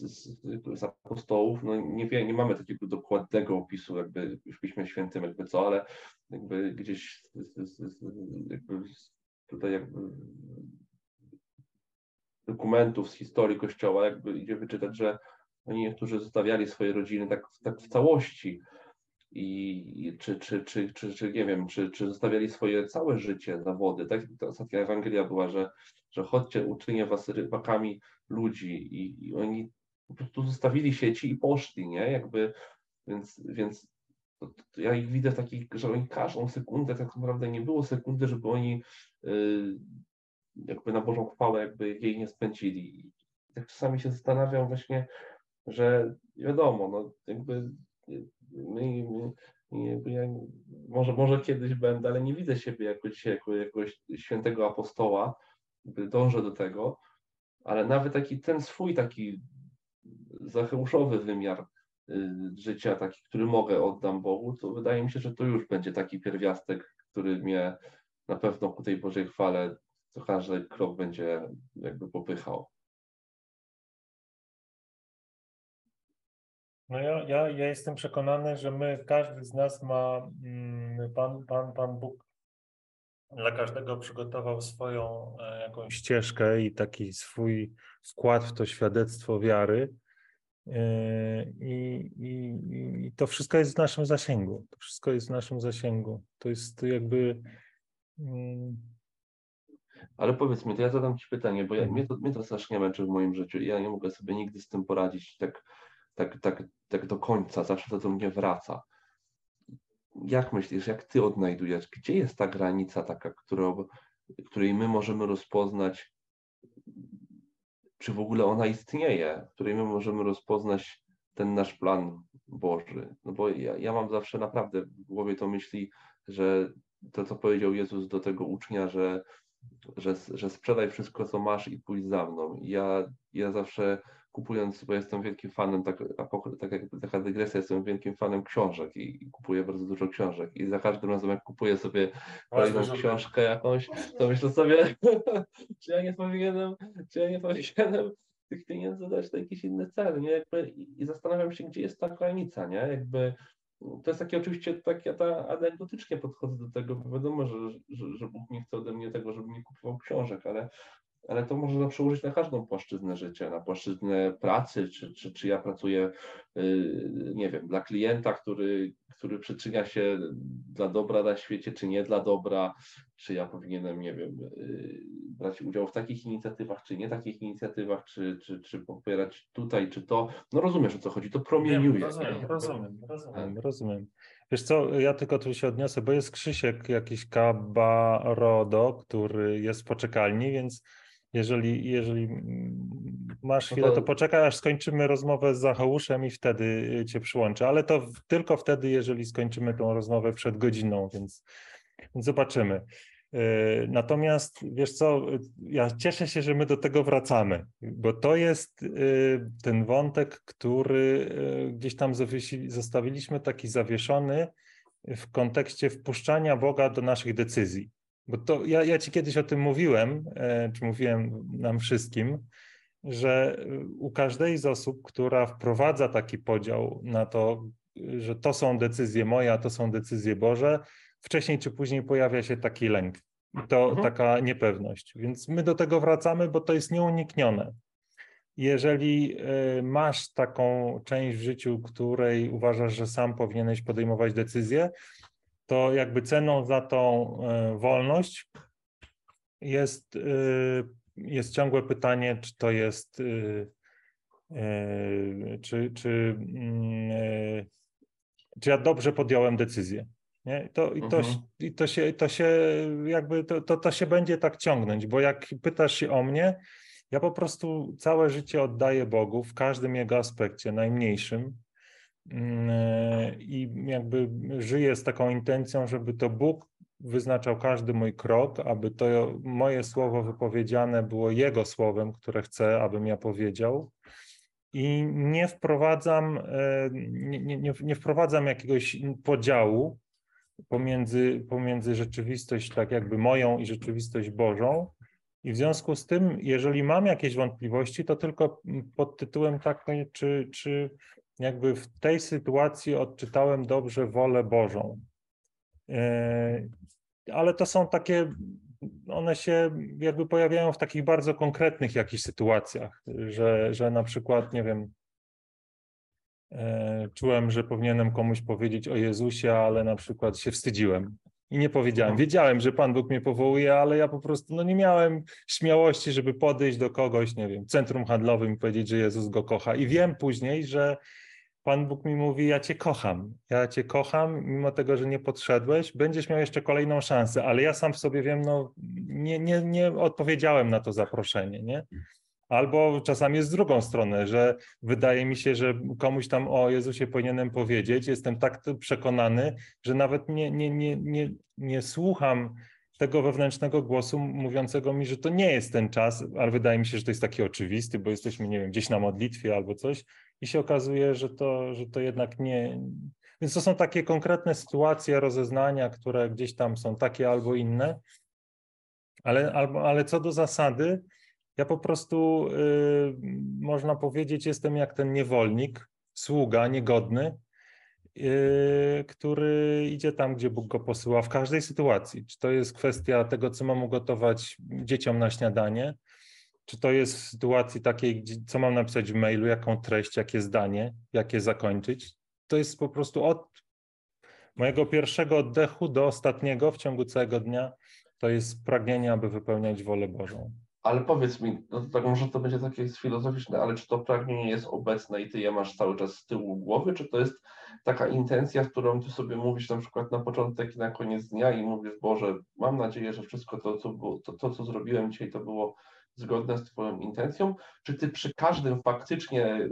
z, apostołów, no nie, wie, nie mamy takiego dokładnego opisu jakby w Piśmie Świętym jakby co, ale jakby gdzieś jakby tutaj jakby dokumentów z historii Kościoła jakby idzie wyczytać, że oni niektórzy zostawiali swoje rodziny tak, tak w całości i czy, czy, czy, czy, czy nie wiem, czy, czy zostawiali swoje całe życie, zawody, tak? Ta ostatnia Ewangelia była, że, że chodźcie, uczynię was rybakami ludzi i, i oni po prostu zostawili sieci i poszli, nie? Jakby, więc, więc to, to ja ich widzę takich, że oni każdą sekundę, tak naprawdę nie było sekundy, żeby oni yy, jakby na Bożą chwałę jakby jej nie spędzili. I tak czasami się zastanawiam właśnie, że wiadomo, no jakby my, my, ja, może, może kiedyś będę, ale nie widzę siebie jako, jako jakiegoś świętego apostoła, dążę do tego, ale nawet taki ten swój taki zacheuszowy wymiar y, życia, taki, który mogę, oddam Bogu, to wydaje mi się, że to już będzie taki pierwiastek, który mnie na pewno ku tej Bożej chwale co każdy krok będzie jakby popychał. No ja, ja, ja jestem przekonany, że my, każdy z nas ma, mm, Pan, Pan, Pan Bóg dla każdego przygotował swoją e, jakąś ścieżkę i taki swój wkład w to świadectwo wiary. E, I, i, I to wszystko jest w naszym zasięgu. To wszystko jest w naszym zasięgu. To jest jakby. Mm, Ale powiedz mi, to ja zadam Ci pytanie, bo ja, mhm. mnie, to, mnie to strasznie męczy w moim życiu i ja nie mogę sobie nigdy z tym poradzić tak, tak, tak, tak do końca. Zawsze to do mnie wraca jak myślisz, jak ty odnajdujesz, gdzie jest ta granica taka, którą, której my możemy rozpoznać, czy w ogóle ona istnieje, której my możemy rozpoznać ten nasz plan Boży? No bo ja, ja mam zawsze naprawdę w głowie to myśli, że to, co powiedział Jezus do tego ucznia, że, że, że sprzedaj wszystko, co masz i pójdź za mną. Ja, ja zawsze kupując, bo jestem wielkim fanem, tak, tak jak taka dygresja, jestem wielkim fanem książek i, i, kupuję bardzo dużo książek i za każdym razem jak kupuję sobie kolejną książkę jakąś, to myślę sobie, czy ja nie powinienem, czy ja nie powinienem tych pieniędzy dać na jakiś inny cel, nie? Jakby, i, i zastanawiam się, gdzie jest ta granica, nie? Jakby to jest takie oczywiście, tak ja ta anegdotycznie podchodzę do tego, bo wiadomo, że, że, że Bóg nie chce ode mnie tego, żebym nie kupował książek, ale ale to można przełożyć na każdą płaszczyznę życia, na płaszczyznę pracy, czy, czy, czy ja pracuję, y, nie wiem, dla klienta, który, który przyczynia się dla dobra na świecie, czy nie dla dobra, czy ja powinienem, nie wiem, y, brać udział w takich inicjatywach, czy nie takich inicjatywach, czy, czy, czy popierać tutaj, czy to. No rozumiesz o co chodzi, to promieniuje. rozumiem, rozumiem, rozumiem, rozumiem. Wiesz co, ja tylko tu się odniosę, bo jest Krzysiek jakiś Kabarodo, który jest w poczekalni, więc jeżeli, jeżeli masz no chwilę, to poczekaj, aż skończymy rozmowę z Zacheuszem i wtedy y, cię przyłączę, ale to tylko wtedy, jeżeli skończymy tą rozmowę przed godziną, więc, więc zobaczymy. Y, natomiast wiesz co, ja cieszę się, że my do tego wracamy, bo to jest y, ten wątek, który gdzieś tam zostawiliśmy taki zawieszony w kontekście wpuszczania Boga do naszych decyzji. Bo to ja, ja ci kiedyś o tym mówiłem, e, czy mówiłem nam wszystkim, że u każdej z osób, która wprowadza taki podział na to, że to są decyzje moje, a to są decyzje Boże, wcześniej czy później pojawia się taki lęk. I to mhm. taka niepewność. Więc my do tego wracamy, bo to jest nieuniknione. Jeżeli e, masz taką część w życiu, której uważasz, że sam powinieneś podejmować decyzje, to jakby ceną za tą e, wolność jest, e, jest ciągłe pytanie, czy to jest, e, czy, czy, mm, czy ja dobrze podjąłem decyzję. Nie? I, to, i, to, mhm. i to, się, to się jakby to, to, to się będzie tak ciągnąć, bo jak pytasz się o mnie, ja po prostu całe życie oddaję Bogu w każdym jego aspekcie, najmniejszym. Mm, e, i jakby żyję z taką intencją, żeby to Bóg wyznaczał każdy mój krok, aby to moje słowo wypowiedziane było Jego słowem, które chcę, abym ja powiedział. I nie wprowadzam, e, nie, nie, nie wprowadzam jakiegoś podziału pomiędzy, pomiędzy rzeczywistość tak jakby moją i rzeczywistość Bożą. I w związku z tym, jeżeli mam jakieś wątpliwości, to tylko pod tytułem takiej, czy, czy jakby w tej sytuacji odczytałem dobrze wolę Bożą. E, ale to są takie, one się jakby pojawiają w takich bardzo konkretnych jakichś sytuacjach, że, że na przykład, nie wiem, e, czułem, że powinienem komuś powiedzieć o Jezusie, ale na przykład się wstydziłem. I nie powiedziałem. Mhm. Wiedziałem, że Pan Bóg mnie powołuje, ale ja po prostu no, nie miałem śmiałości, żeby podejść do kogoś, nie wiem, w centrum handlowym i powiedzieć, że Jezus go kocha. I wiem później, że Pan Bóg mi mówi: Ja Cię kocham, ja Cię kocham, mimo tego, że nie podszedłeś, będziesz miał jeszcze kolejną szansę, ale ja sam w sobie wiem, no nie, nie, nie odpowiedziałem na to zaproszenie, nie? Albo czasami jest z drugą stronę, że wydaje mi się, że komuś tam o Jezusie powinienem powiedzieć. Jestem tak przekonany, że nawet nie, nie, nie, nie, nie słucham tego wewnętrznego głosu mówiącego mi, że to nie jest ten czas, ale wydaje mi się, że to jest taki oczywisty, bo jesteśmy, nie wiem, gdzieś na modlitwie albo coś i się okazuje, że to, że to jednak nie. Więc to są takie konkretne sytuacje rozeznania, które gdzieś tam są takie albo inne, ale, albo, ale co do zasady, ja po prostu, yy, można powiedzieć, jestem jak ten niewolnik, sługa niegodny, yy, który idzie tam, gdzie Bóg go posyła w każdej sytuacji. Czy to jest kwestia tego, co mam ugotować dzieciom na śniadanie, czy to jest w sytuacji takiej, co mam napisać w mailu, jaką treść, jakie zdanie, jakie zakończyć. To jest po prostu od mojego pierwszego oddechu do ostatniego w ciągu całego dnia. To jest pragnienie, aby wypełniać wolę Bożą. Ale powiedz mi, no to tak może to będzie takie filozoficzne, ale czy to pragnienie jest obecne i ty je masz cały czas z tyłu głowy, czy to jest taka intencja, z którą ty sobie mówisz na przykład na początek i na koniec dnia i mówisz, Boże, mam nadzieję, że wszystko to, co, było, to, to, co zrobiłem dzisiaj, to było zgodne z Twoją intencją? Czy Ty przy każdym faktycznie, y,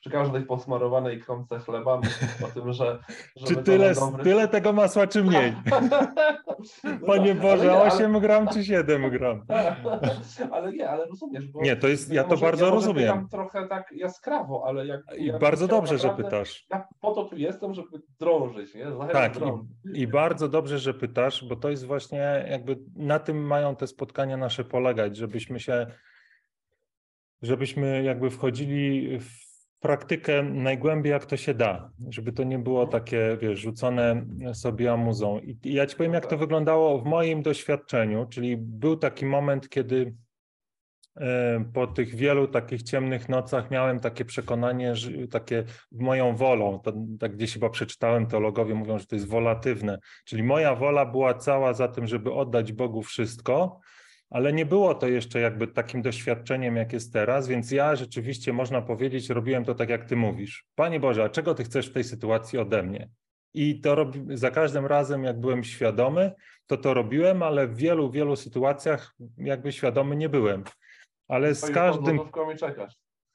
przy każdej posmarowanej kromce chleba myślisz o tym, że... czy tyle, dobry... tyle tego masła, czy mniej? no Panie Boże, nie, 8 ale... gram czy 7 gram? ale nie, ale rozumiesz. Nie, to jest, ja, to bardzo ja rozumiem. trochę tak jaskrawo, ale jak... I bardzo dobrze, naprawdę, że pytasz. Ja po to tu jestem, żeby drążyć, nie? Zachęcam tak, i, i bardzo dobrze, że pytasz, bo to jest właśnie jakby na tym mają te spotkania nasze polegać, żebyśmy się, żebyśmy jakby wchodzili w praktykę najgłębiej jak to się da, żeby to nie było takie, wiesz, rzucone sobie amuzą. I, i ja ci powiem, jak to wyglądało w moim doświadczeniu, czyli był taki moment, kiedy e, po tych wielu takich ciemnych nocach miałem takie przekonanie, że takie moją wolą, to tak gdzieś chyba przeczytałem, teologowie mówią, że to jest wolatywne, czyli moja wola była cała za tym, żeby oddać Bogu wszystko, ale nie było to jeszcze jakby takim doświadczeniem, jak jest teraz, więc ja rzeczywiście można powiedzieć, robiłem to tak, jak ty mówisz. Panie Boże, a czego ty chcesz w tej sytuacji ode mnie? I to robi, za każdym razem, jak byłem świadomy, to to robiłem, ale w wielu, wielu sytuacjach jakby świadomy nie byłem. Ale z każdym.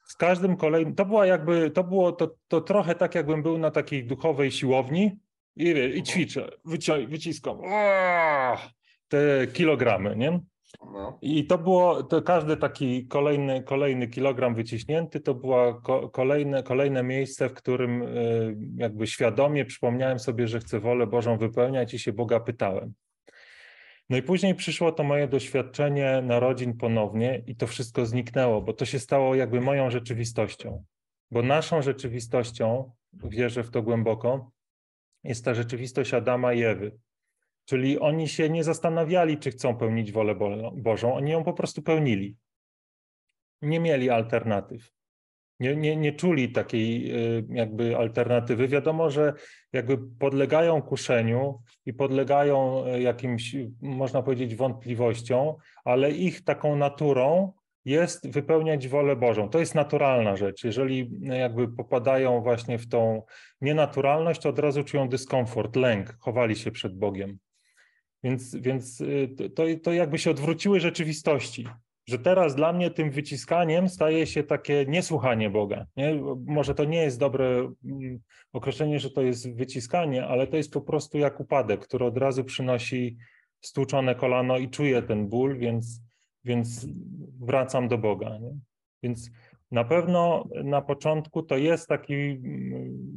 Z każdym kolejnym. To była jakby, to było to, to trochę tak, jakbym był na takiej duchowej siłowni i, i mhm. ćwiczę, wyci wyciskam te kilogramy, nie? No. I to było, to każdy taki kolejny, kolejny kilogram wyciśnięty, to było ko, kolejne, kolejne miejsce, w którym y, jakby świadomie przypomniałem sobie, że chcę wolę Bożą wypełniać i się Boga pytałem. No i później przyszło to moje doświadczenie narodzin ponownie i to wszystko zniknęło, bo to się stało jakby moją rzeczywistością. Bo naszą rzeczywistością, wierzę w to głęboko, jest ta rzeczywistość Adama i Ewy. Czyli oni się nie zastanawiali, czy chcą pełnić wolę Bożą, oni ją po prostu pełnili. Nie mieli alternatyw. Nie, nie, nie czuli takiej y, jakby alternatywy. Wiadomo, że jakby podlegają kuszeniu i podlegają y, jakimś, można powiedzieć, wątpliwościom, ale ich taką naturą jest wypełniać wolę Bożą. To jest naturalna rzecz. Jeżeli jakby popadają właśnie w tą nienaturalność, to od razu czują dyskomfort, lęk, chowali się przed Bogiem. Więc, więc y, to, to jakby się odwróciły rzeczywistości, że teraz dla mnie tym wyciskaniem staje się takie niesłuchanie Boga. Nie? Może to nie jest dobre mm, określenie, że to jest wyciskanie, ale to jest po prostu jak upadek, który od razu przynosi stłuczone kolano i czuję ten ból, więc, więc wracam do Boga. Nie? Więc na pewno na początku to jest taki mm,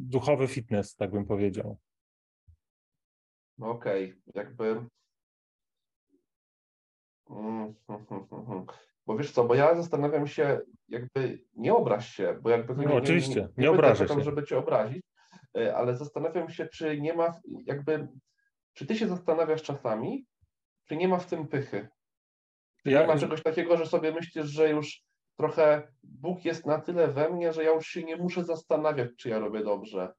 duchowy fitness, tak bym powiedział. Okej, okay. jakby. Mm, bo wiesz co, bo ja zastanawiam się, jakby nie obraź się, bo jakby. No, nie, oczywiście, nie, nie, nie obrażę się. żeby cię obrazić, e, ale zastanawiam się, czy nie ma, jakby, czy ty się zastanawiasz czasami, czy nie ma w tym pychy? Czy ja... nie ma czegoś takiego, że sobie myślisz, że już trochę Bóg jest na tyle we mnie, że ja już się nie muszę zastanawiać, czy ja robię dobrze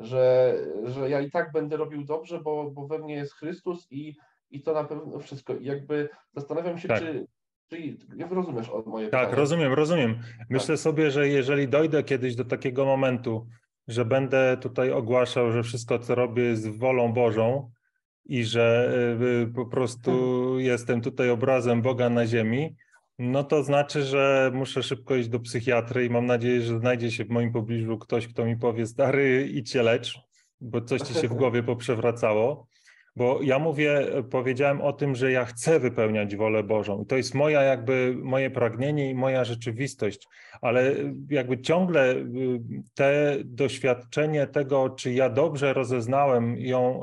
że, że ja i tak będę robił dobrze, bo, bo we mnie jest Chrystus i, i to na pewno wszystko. I jakby zastanawiam się, tak. czy, czy rozumiesz od moje Tak, pytanie? rozumiem, rozumiem. Myślę tak. sobie, że jeżeli dojdę kiedyś do takiego momentu, że będę tutaj ogłaszał, że wszystko, co robię, jest wolą Bożą i że y, po prostu hmm. jestem tutaj obrazem Boga na ziemi, no to znaczy, że muszę szybko iść do psychiatry i mam nadzieję, że znajdzie się w moim pobliżu ktoś, kto mi powie, stary, idź się lecz, bo coś ci się w głowie poprzewracało. Bo ja mówię, powiedziałem o tym, że ja chcę wypełniać wolę Bożą. I to jest moja jakby moje pragnienie i moja rzeczywistość, ale jakby ciągle y, te doświadczenie tego, czy ja dobrze rozeznałem ją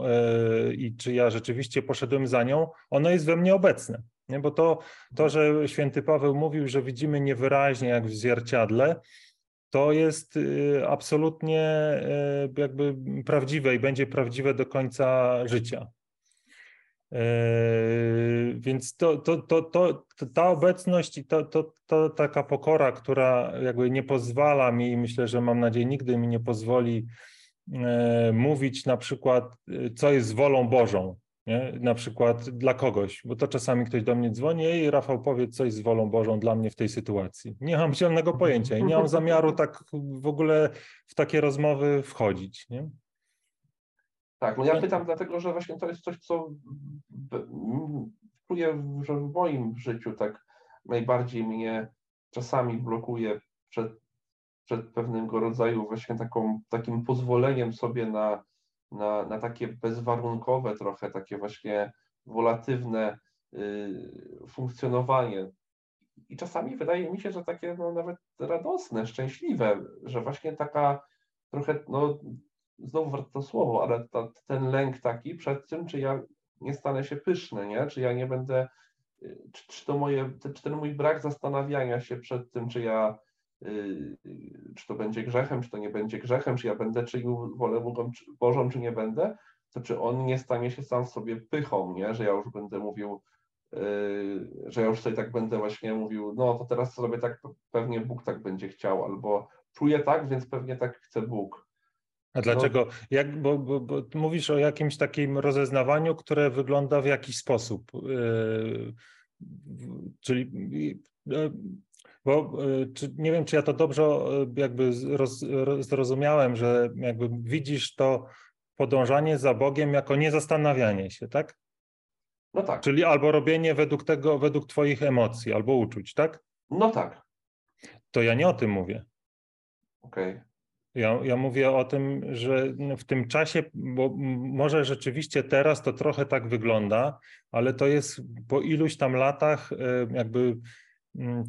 y, i czy ja rzeczywiście poszedłem za nią, ono jest we mnie obecne. Nie? Bo to, to, że święty Paweł mówił, że widzimy niewyraźnie jak w zwierciadle, to jest y, absolutnie jakby prawdziwe i będzie prawdziwe do końca życia. Yy, więc to, to, to, to, ta obecność i to, to, to taka pokora, która jakby nie pozwala mi, myślę, że mam nadzieję, nigdy mi nie pozwoli mówić na przykład, co jest wolą Bożą, nie? na przykład dla kogoś, bo to czasami ktoś do mnie dzwoni i Rafał powie, co jest wolą Bożą dla mnie w tej sytuacji. Nie mam zielonego pojęcia i nie mam zamiaru tak w ogóle w takie rozmowy wchodzić. Nie? Tak, no ja pytam dlatego, że właśnie to jest coś, co czuję, że w moim życiu tak najbardziej mnie czasami blokuje przed, przed pewnego rodzaju właśnie taką, takim pozwoleniem sobie na, na, na takie bezwarunkowe trochę, takie właśnie wolatywne y, funkcjonowanie. I czasami wydaje mi się, że takie no, nawet radosne, szczęśliwe, że właśnie taka trochę no, znowu wraca to słowo, ale ta, ten lęk taki przed tym, czy ja nie stanę się pyszny, nie? czy ja nie będę, czy, czy to moje, czy ten mój brak zastanawiania się przed tym, czy ja, czy to będzie grzechem, czy to nie będzie grzechem, czy ja będę czynił wolę Bożą, czy, nie będę, to czy on nie stanie się sam sobie pychą, nie? że ja już będę mówił, Yy, że ja już sobie tak będę właśnie mówił, no to teraz sobie tak pewnie Bóg tak będzie chciał, albo czuję tak, więc pewnie tak chce Bóg. A dlaczego? No. Jak, bo, bo, bo, mówisz o jakimś takim rozeznawaniu, które wygląda w jakiś sposób. Yy, czyli yy, bo yy, czy, nie wiem, czy ja to dobrze yy, jakby roz, zrozumiałem, że jakby widzisz to podążanie za Bogiem jako niezastanawianie się, tak? No tak. Czyli albo robienie według tego, według Twoich emocji, albo uczuć, tak? No tak. To ja nie o tym mówię. Okej. Okay. Ja, ja mówię o tym, że w tym czasie, bo może rzeczywiście teraz to trochę tak wygląda, ale to jest po iluś tam latach e, jakby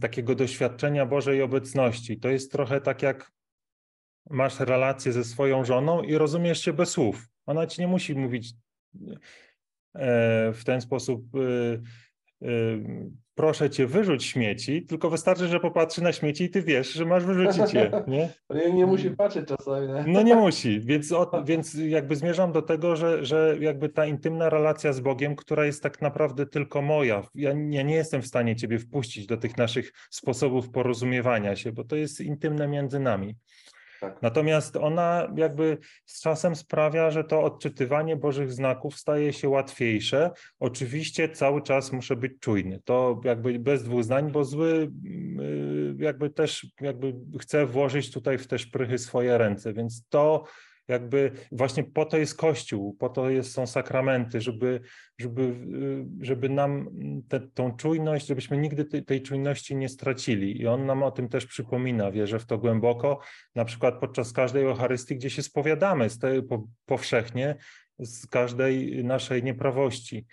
takiego doświadczenia Bożej obecności. To jest trochę tak jak masz relację ze swoją żoną i rozumiesz się bez słów. Ona ci nie musi mówić e, w ten sposób e, proszę cię, wyrzuć śmieci, tylko wystarczy, że popatrzy na śmieci i ty wiesz, że masz wyrzucić je, nie? Nie, nie musi patrzeć czasami. Nie? No nie musi, więc, o, więc jakby zmierzam do tego, że, że jakby ta intymna relacja z Bogiem, która jest tak naprawdę tylko moja, ja, ja nie jestem w stanie ciebie wpuścić do tych naszych sposobów porozumiewania się, bo to jest intymne między nami. Tak. Natomiast ona jakby z czasem sprawia, że to odczytywanie Bożych znaków staje się łatwiejsze. Oczywiście cały czas muszę być czujny. To jakby bez dwóch zdań, bo zły y, jakby też jakby chcę włożyć tutaj w te szprychy swoje ręce, więc to jakby właśnie po to jest Kościół, po to jest, są sakramenty, żeby, żeby, żeby nam te, tą czujność, żebyśmy nigdy tej, tej czujności nie stracili. I on nam o tym też przypomina, wierzę w to głęboko, na przykład podczas każdej Eucharystii, gdzie się spowiadamy z tej, po, powszechnie z każdej naszej nieprawości.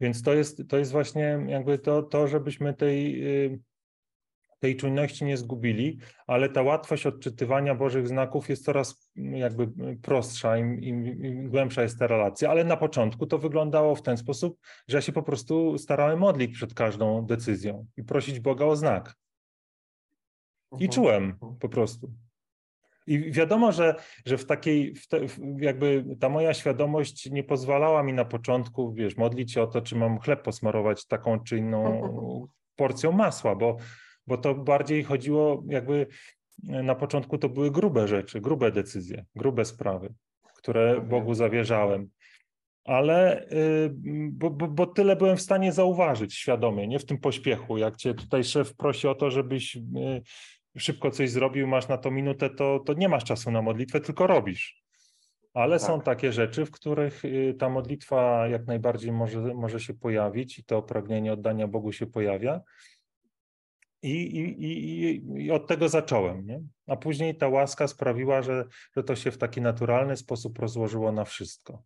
Więc to jest, to jest właśnie jakby to, to żebyśmy tej y, tej czujności nie zgubili, ale ta łatwość odczytywania Bożych znaków jest coraz mm, jakby mm, prostsza, im, im, im, głębsza jest ta relacja, ale na początku to wyglądało w ten sposób, że ja się po prostu starałem modlić przed każdą decyzją i prosić Boga o znak. I mhm. czułem mhm. po prostu. I wiadomo, że, że w takiej, w te, jakby ta moja świadomość nie pozwalała mi na początku, wiesz, modlić się o to, czy mam chleb posmarować taką czy inną porcją masła, bo bo to bardziej chodziło jakby e, na początku to były grube rzeczy, grube decyzje, grube sprawy, które. Bogu zawierzałem. Ale y, bo, bo, bo, tyle byłem w stanie zauważyć świadomie, nie w tym pośpiechu. Jak cię tutaj szef prosi o to, żebyś y, szybko coś zrobił, masz na to minutę, to, to nie masz czasu na modlitwę, tylko robisz. Ale tak. są takie rzeczy, w których y, ta modlitwa jak najbardziej może, może się pojawić i to pragnienie oddania Bogu się pojawia. I, i, i, I od tego zacząłem. Nie? A później ta łaska sprawiła, że, że to się w taki naturalny sposób rozłożyło na wszystko.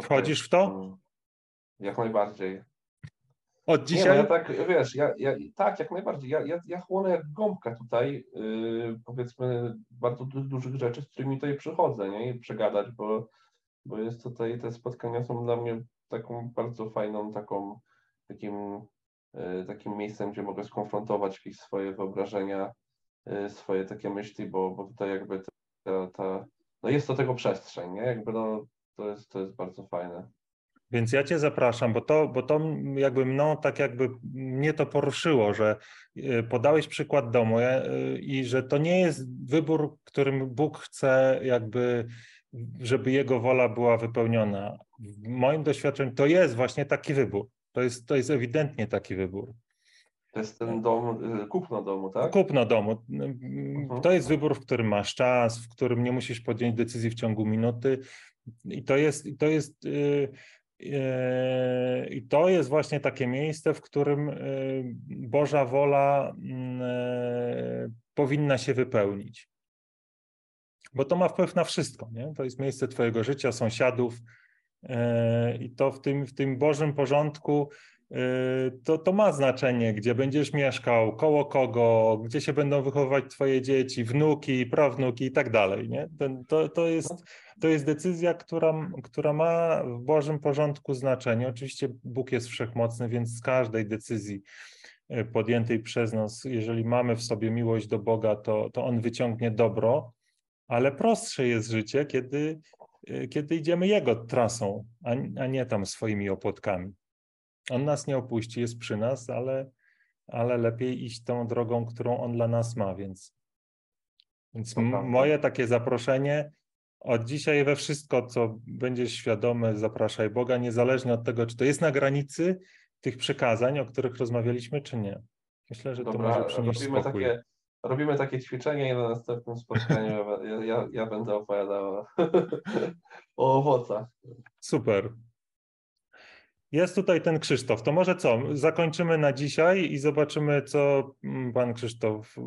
Wchodzisz w to? Mm, Jak najbardziej. Od Nie, no dzisiaj? ja tak, wiesz, ja, ja, tak, jak najbardziej. Ja, ja, ja chłonę jak gąbka tutaj, yy, powiedzmy, bardzo du dużych rzeczy, z którymi tutaj przychodzę, nie? I przegadać, bo, bo jest tutaj, te spotkania są dla mnie taką bardzo fajną, taką, takim, yy, takim miejscem, gdzie mogę skonfrontować jakieś swoje wyobrażenia, yy, swoje takie myśli, bo, bo tutaj jakby ta, ta, no jest do tego przestrzeń, nie? Jakby no, to jest, to jest bardzo fajne. Więc ja Cię zapraszam, bo to, bo to jakby mną tak jakby mnie to poruszyło, że y, podałeś przykład domu i że to nie jest wybór, którym Bóg chce jakby, żeby Jego wola była wypełniona. W moim doświadczeniu to jest właśnie taki wybór. To jest, to jest ewidentnie taki wybór. To jest ten dom, yy, kupno domu, tak? Kupno domu. Mm, To jest wybór, w którym masz czas, w którym nie musisz podjąć decyzji w ciągu minuty. I to jest, to jest, yy, yy, i to jest właśnie takie miejsce, w którym Boża wola yy, powinna się wypełnić. Bo to ma wpływ na wszystko. Nie? To jest miejsce Twojego życia, sąsiadów. yy, I to w tym, w tym Bożym porządku yy, to, to ma znaczenie, gdzie będziesz mieszkał, koło kogo, gdzie się będą wychowywać twoje dzieci, wnuki, prawnuki i tak dalej. Nie? To, to, jest, to jest decyzja, która, która ma w Bożym porządku znaczenie. Oczywiście Bóg jest wszechmocny, więc z każdej decyzji y, podjętej przez nas, jeżeli mamy w sobie miłość do Boga, to, to On wyciągnie dobro, ale prostsze jest życie, kiedy, y, kiedy idziemy Jego trasą, a, a nie tam swoimi opłotkami. On nas nie opuści, jest przy nas, ale, ale lepiej iść tą drogą, którą on dla nas ma, więc, więc To moje takie zaproszenie od dzisiaj we wszystko, co będziesz świadomy, zapraszaj Boga, niezależnie od tego, czy to jest na granicy tych przykazań, o których rozmawialiśmy, czy nie. Myślę, że to Dobra, może przynieść spokój. takie, robimy takie ćwiczenie i na następnym spotkaniu ja, ja, ja będę opowiadał o owocach. Super. Jest tutaj ten Krzysztof. To może co? Zakończymy na dzisiaj i zobaczymy, co pan Krzysztof y,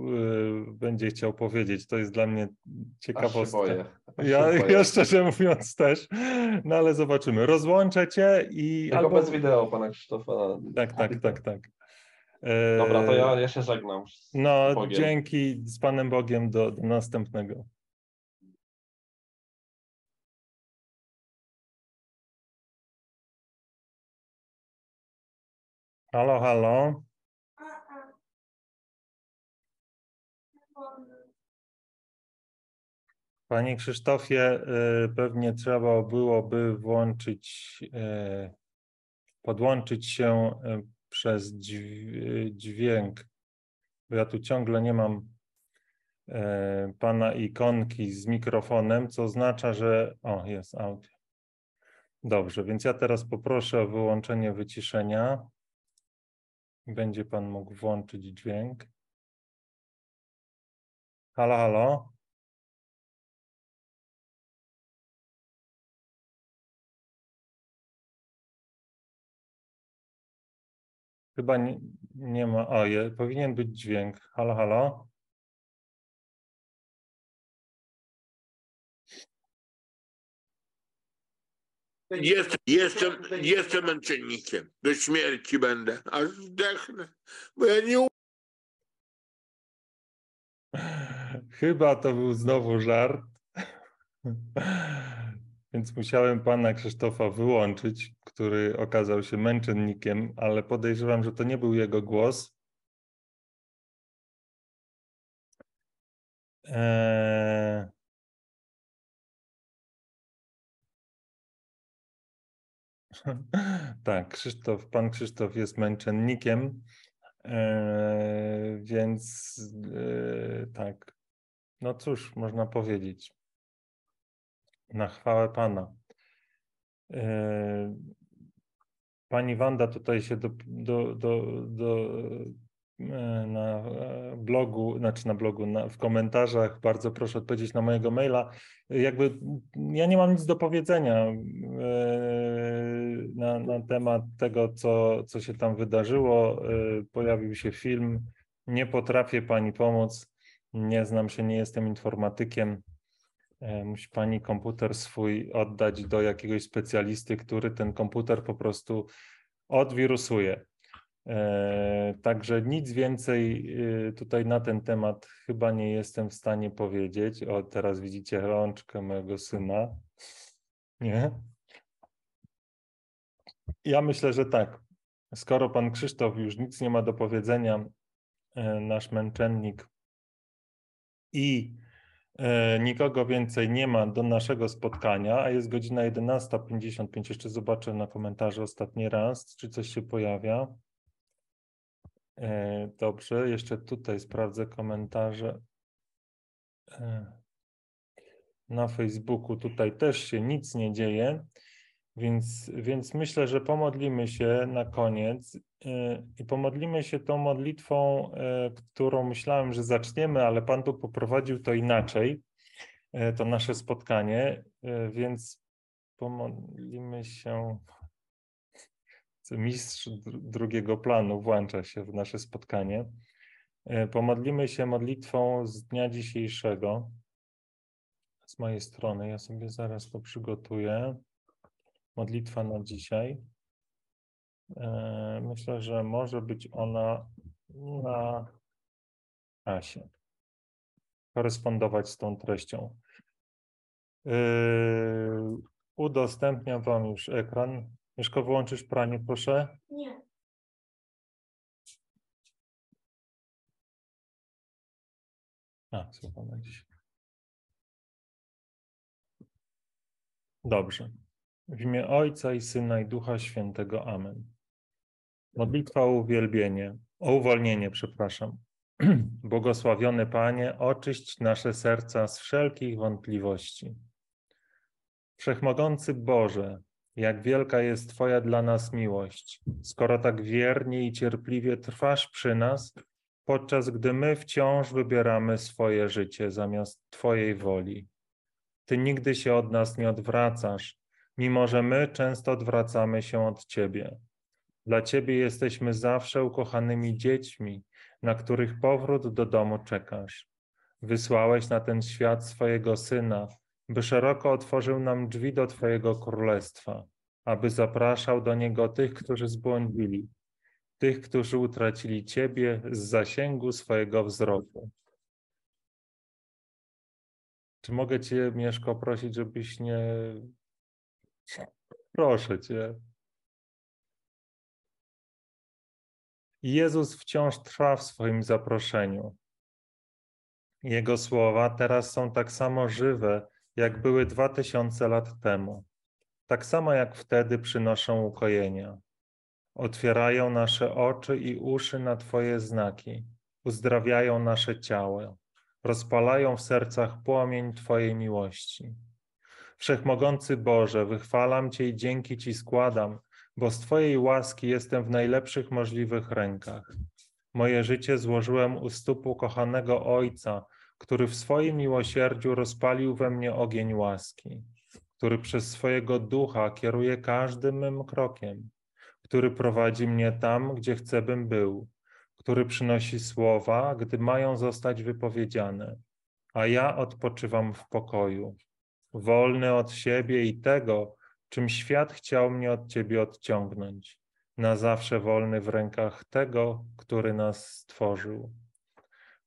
będzie chciał powiedzieć. To jest dla mnie ciekawostka. Ja, ja szczerze mówiąc też, no ale zobaczymy. Rozłączę cię i Tylko bez wideo pana Krzysztofa. Tak, tak, tak, tak. E, Dobra, to ja, ja się żegnam. No, Bogiem. dzięki z Panem Bogiem do, do następnego. Halo, halo. Panie Krzysztofie, y, pewnie trzeba byłoby włączyć, y, podłączyć się y, przez dźw- dźwięk, bo ja tu ciągle nie mam y, pana ikonki z mikrofonem, co oznacza, że. O, jest audio. Dobrze, więc ja teraz poproszę o wyłączenie wyciszenia. Będzie pan mógł włączyć dźwięk. Halo, halo. Chyba nie, nie ma. O, je, powinien być dźwięk. Halo, halo. Jest, jestem, jestem męczennikiem. Do śmierci będę, aż zdechnę. Bo ja nie Chyba to był znowu żart. Więc musiałem pana Krzysztofa wyłączyć, który okazał się męczennikiem, ale podejrzewam, że to nie był jego głos. Eee... Tak, Krzysztof, pan Krzysztof jest męczennikiem, eee, więc eee, tak. No cóż, można powiedzieć. Na chwałę Pana. Pani Wanda tutaj się do, do, do, do e, na e, blogu, znaczy na blogu, na, w komentarzach bardzo proszę odpowiedzieć na mojego maila. Jakby ja nie mam nic do powiedzenia e, na, na temat tego, co, co się tam wydarzyło. Pojawił się film. Nie potrafię pani pomóc. Nie znam się, nie jestem informatykiem. E, musi pani komputer swój oddać do jakiegoś specjalisty, który ten komputer po prostu odwirusuje. E, także nic więcej y, tutaj na ten temat chyba nie jestem w stanie powiedzieć. O, teraz widzicie rączkę mojego syna. Nie? Ja myślę, że tak. Skoro pan Krzysztof już nic nie ma do powiedzenia, e, nasz męczennik i e, nikogo więcej nie ma do naszego spotkania, a jest godzina 11.55. Jeszcze zobaczę na komentarze ostatni raz, czy coś się pojawia. E, dobrze, jeszcze tutaj sprawdzę komentarze. Na Facebooku tutaj też się nic nie dzieje. Więc, więc myślę, że pomodlimy się na koniec y, i pomodlimy się tą modlitwą, y, którą myślałem, że zaczniemy, ale Pan tu poprowadził to inaczej, y, to nasze spotkanie, więc pomodlimy się. Mistrz drugiego planu włącza się w nasze spotkanie. Pomodlimy się modlitwą z dnia dzisiejszego. Z mojej strony, ja sobie zaraz to przygotuję modlitwa na dzisiaj. E, myślę, że może być ona na Asie. Korespondować z tą treścią. E, udostępniam Wam już ekran. Mieszko, wyłączysz pranie, proszę? Nie. A, słucham na dziś. Dobrze. W imię Ojca i Syna i Ducha Świętego. Amen. Modlitwa o uwielbienie, o uwolnienie, przepraszam. Błogosławiony Panie, oczyść nasze serca z wszelkich wątpliwości. Wszechmogący Boże, jak wielka jest Twoja dla nas miłość, skoro tak wiernie i cierpliwie trwasz przy nas, podczas gdy my wciąż wybieramy swoje życie zamiast Twojej woli. Ty nigdy się od nas nie odwracasz, mimo że my często odwracamy się od Ciebie. Dla Ciebie jesteśmy zawsze ukochanymi dziećmi, na których powrót do domu czekasz. Wysłałeś na ten świat swojego Syna, by szeroko otworzył nam drzwi do Twojego królestwa, aby zapraszał do niego tych, którzy zbłądzili, tych, którzy utracili Ciebie z zasięgu swojego wzroku. Czy mogę Cię, Mieszko, prosić, żebyś nie Proszę cię. Jezus wciąż trwa w swoim zaproszeniu. Jego słowa teraz są tak samo żywe, jak były dwa tysiące lat temu. Tak samo jak wtedy przynoszą ukojenia. Otwierają nasze oczy i uszy na Twoje znaki, uzdrawiają nasze ciało, rozpalają w sercach płomień Twojej miłości. Wszechmogący Boże, wychwalam Cię i dzięki Ci składam, bo z Twojej łaski jestem w najlepszych możliwych rękach. Moje życie złożyłem u stóp kochanego Ojca, który w swoim miłosierdziu rozpalił we mnie ogień łaski, który przez swojego ducha kieruje każdym mym krokiem, który prowadzi mnie tam, gdzie chcę bym był, który przynosi słowa, gdy mają zostać wypowiedziane, a ja odpoczywam w pokoju wolny od siebie i tego, czym świat chciał mnie od Ciebie odciągnąć, na zawsze wolny w rękach tego, który nas stworzył.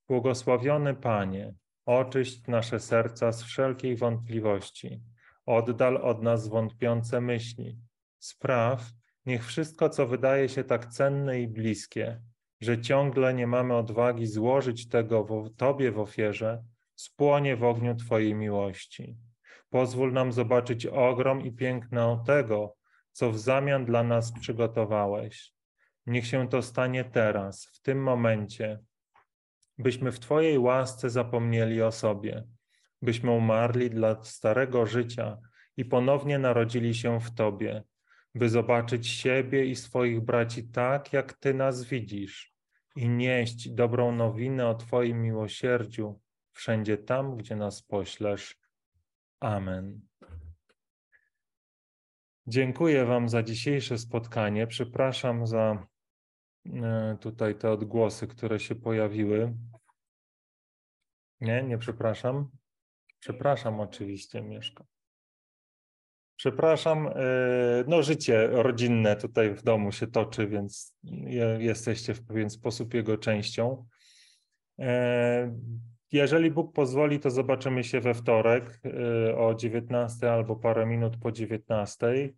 Błogosławiony Panie, oczyść nasze serca z wszelkiej wątpliwości, oddal od nas wątpiące myśli. Spraw, niech wszystko, co wydaje się tak cenne i bliskie, że ciągle nie mamy odwagi złożyć tego Tobie w ofierze, spłonie w ogniu Twojej miłości. Pozwól nam zobaczyć ogrom i piękno tego, co w zamian dla nas przygotowałeś. Niech się to stanie teraz, w tym momencie, byśmy w Twojej łasce zapomnieli o sobie, byśmy umarli dla starego życia i ponownie narodzili się w Tobie, by zobaczyć siebie i swoich braci tak, jak Ty nas widzisz i nieść dobrą nowinę o Twoim miłosierdziu wszędzie tam, gdzie nas poślesz. Amen. Dziękuję Wam za dzisiejsze spotkanie. Przepraszam za e, tutaj te odgłosy, które się pojawiły. Nie, nie przepraszam. Przepraszam, oczywiście, Mieszko. Przepraszam, e, no życie rodzinne tutaj w domu się toczy, więc je- jesteście w pewien sposób jego częścią. Jeżeli Bóg pozwoli, to zobaczymy się we wtorek e, o 19 albo parę minut po 19.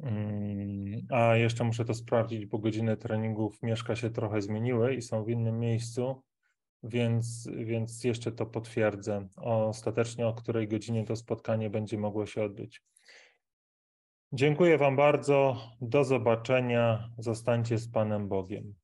Mm, A jeszcze muszę to sprawdzić, bo godziny treningów mieszka się trochę zmieniły i są w innym miejscu, więc, więc jeszcze to potwierdzę. Ostatecznie o której godzinie to spotkanie będzie mogło się odbyć. Dziękuję Wam bardzo. Do zobaczenia. Zostańcie z Panem Bogiem.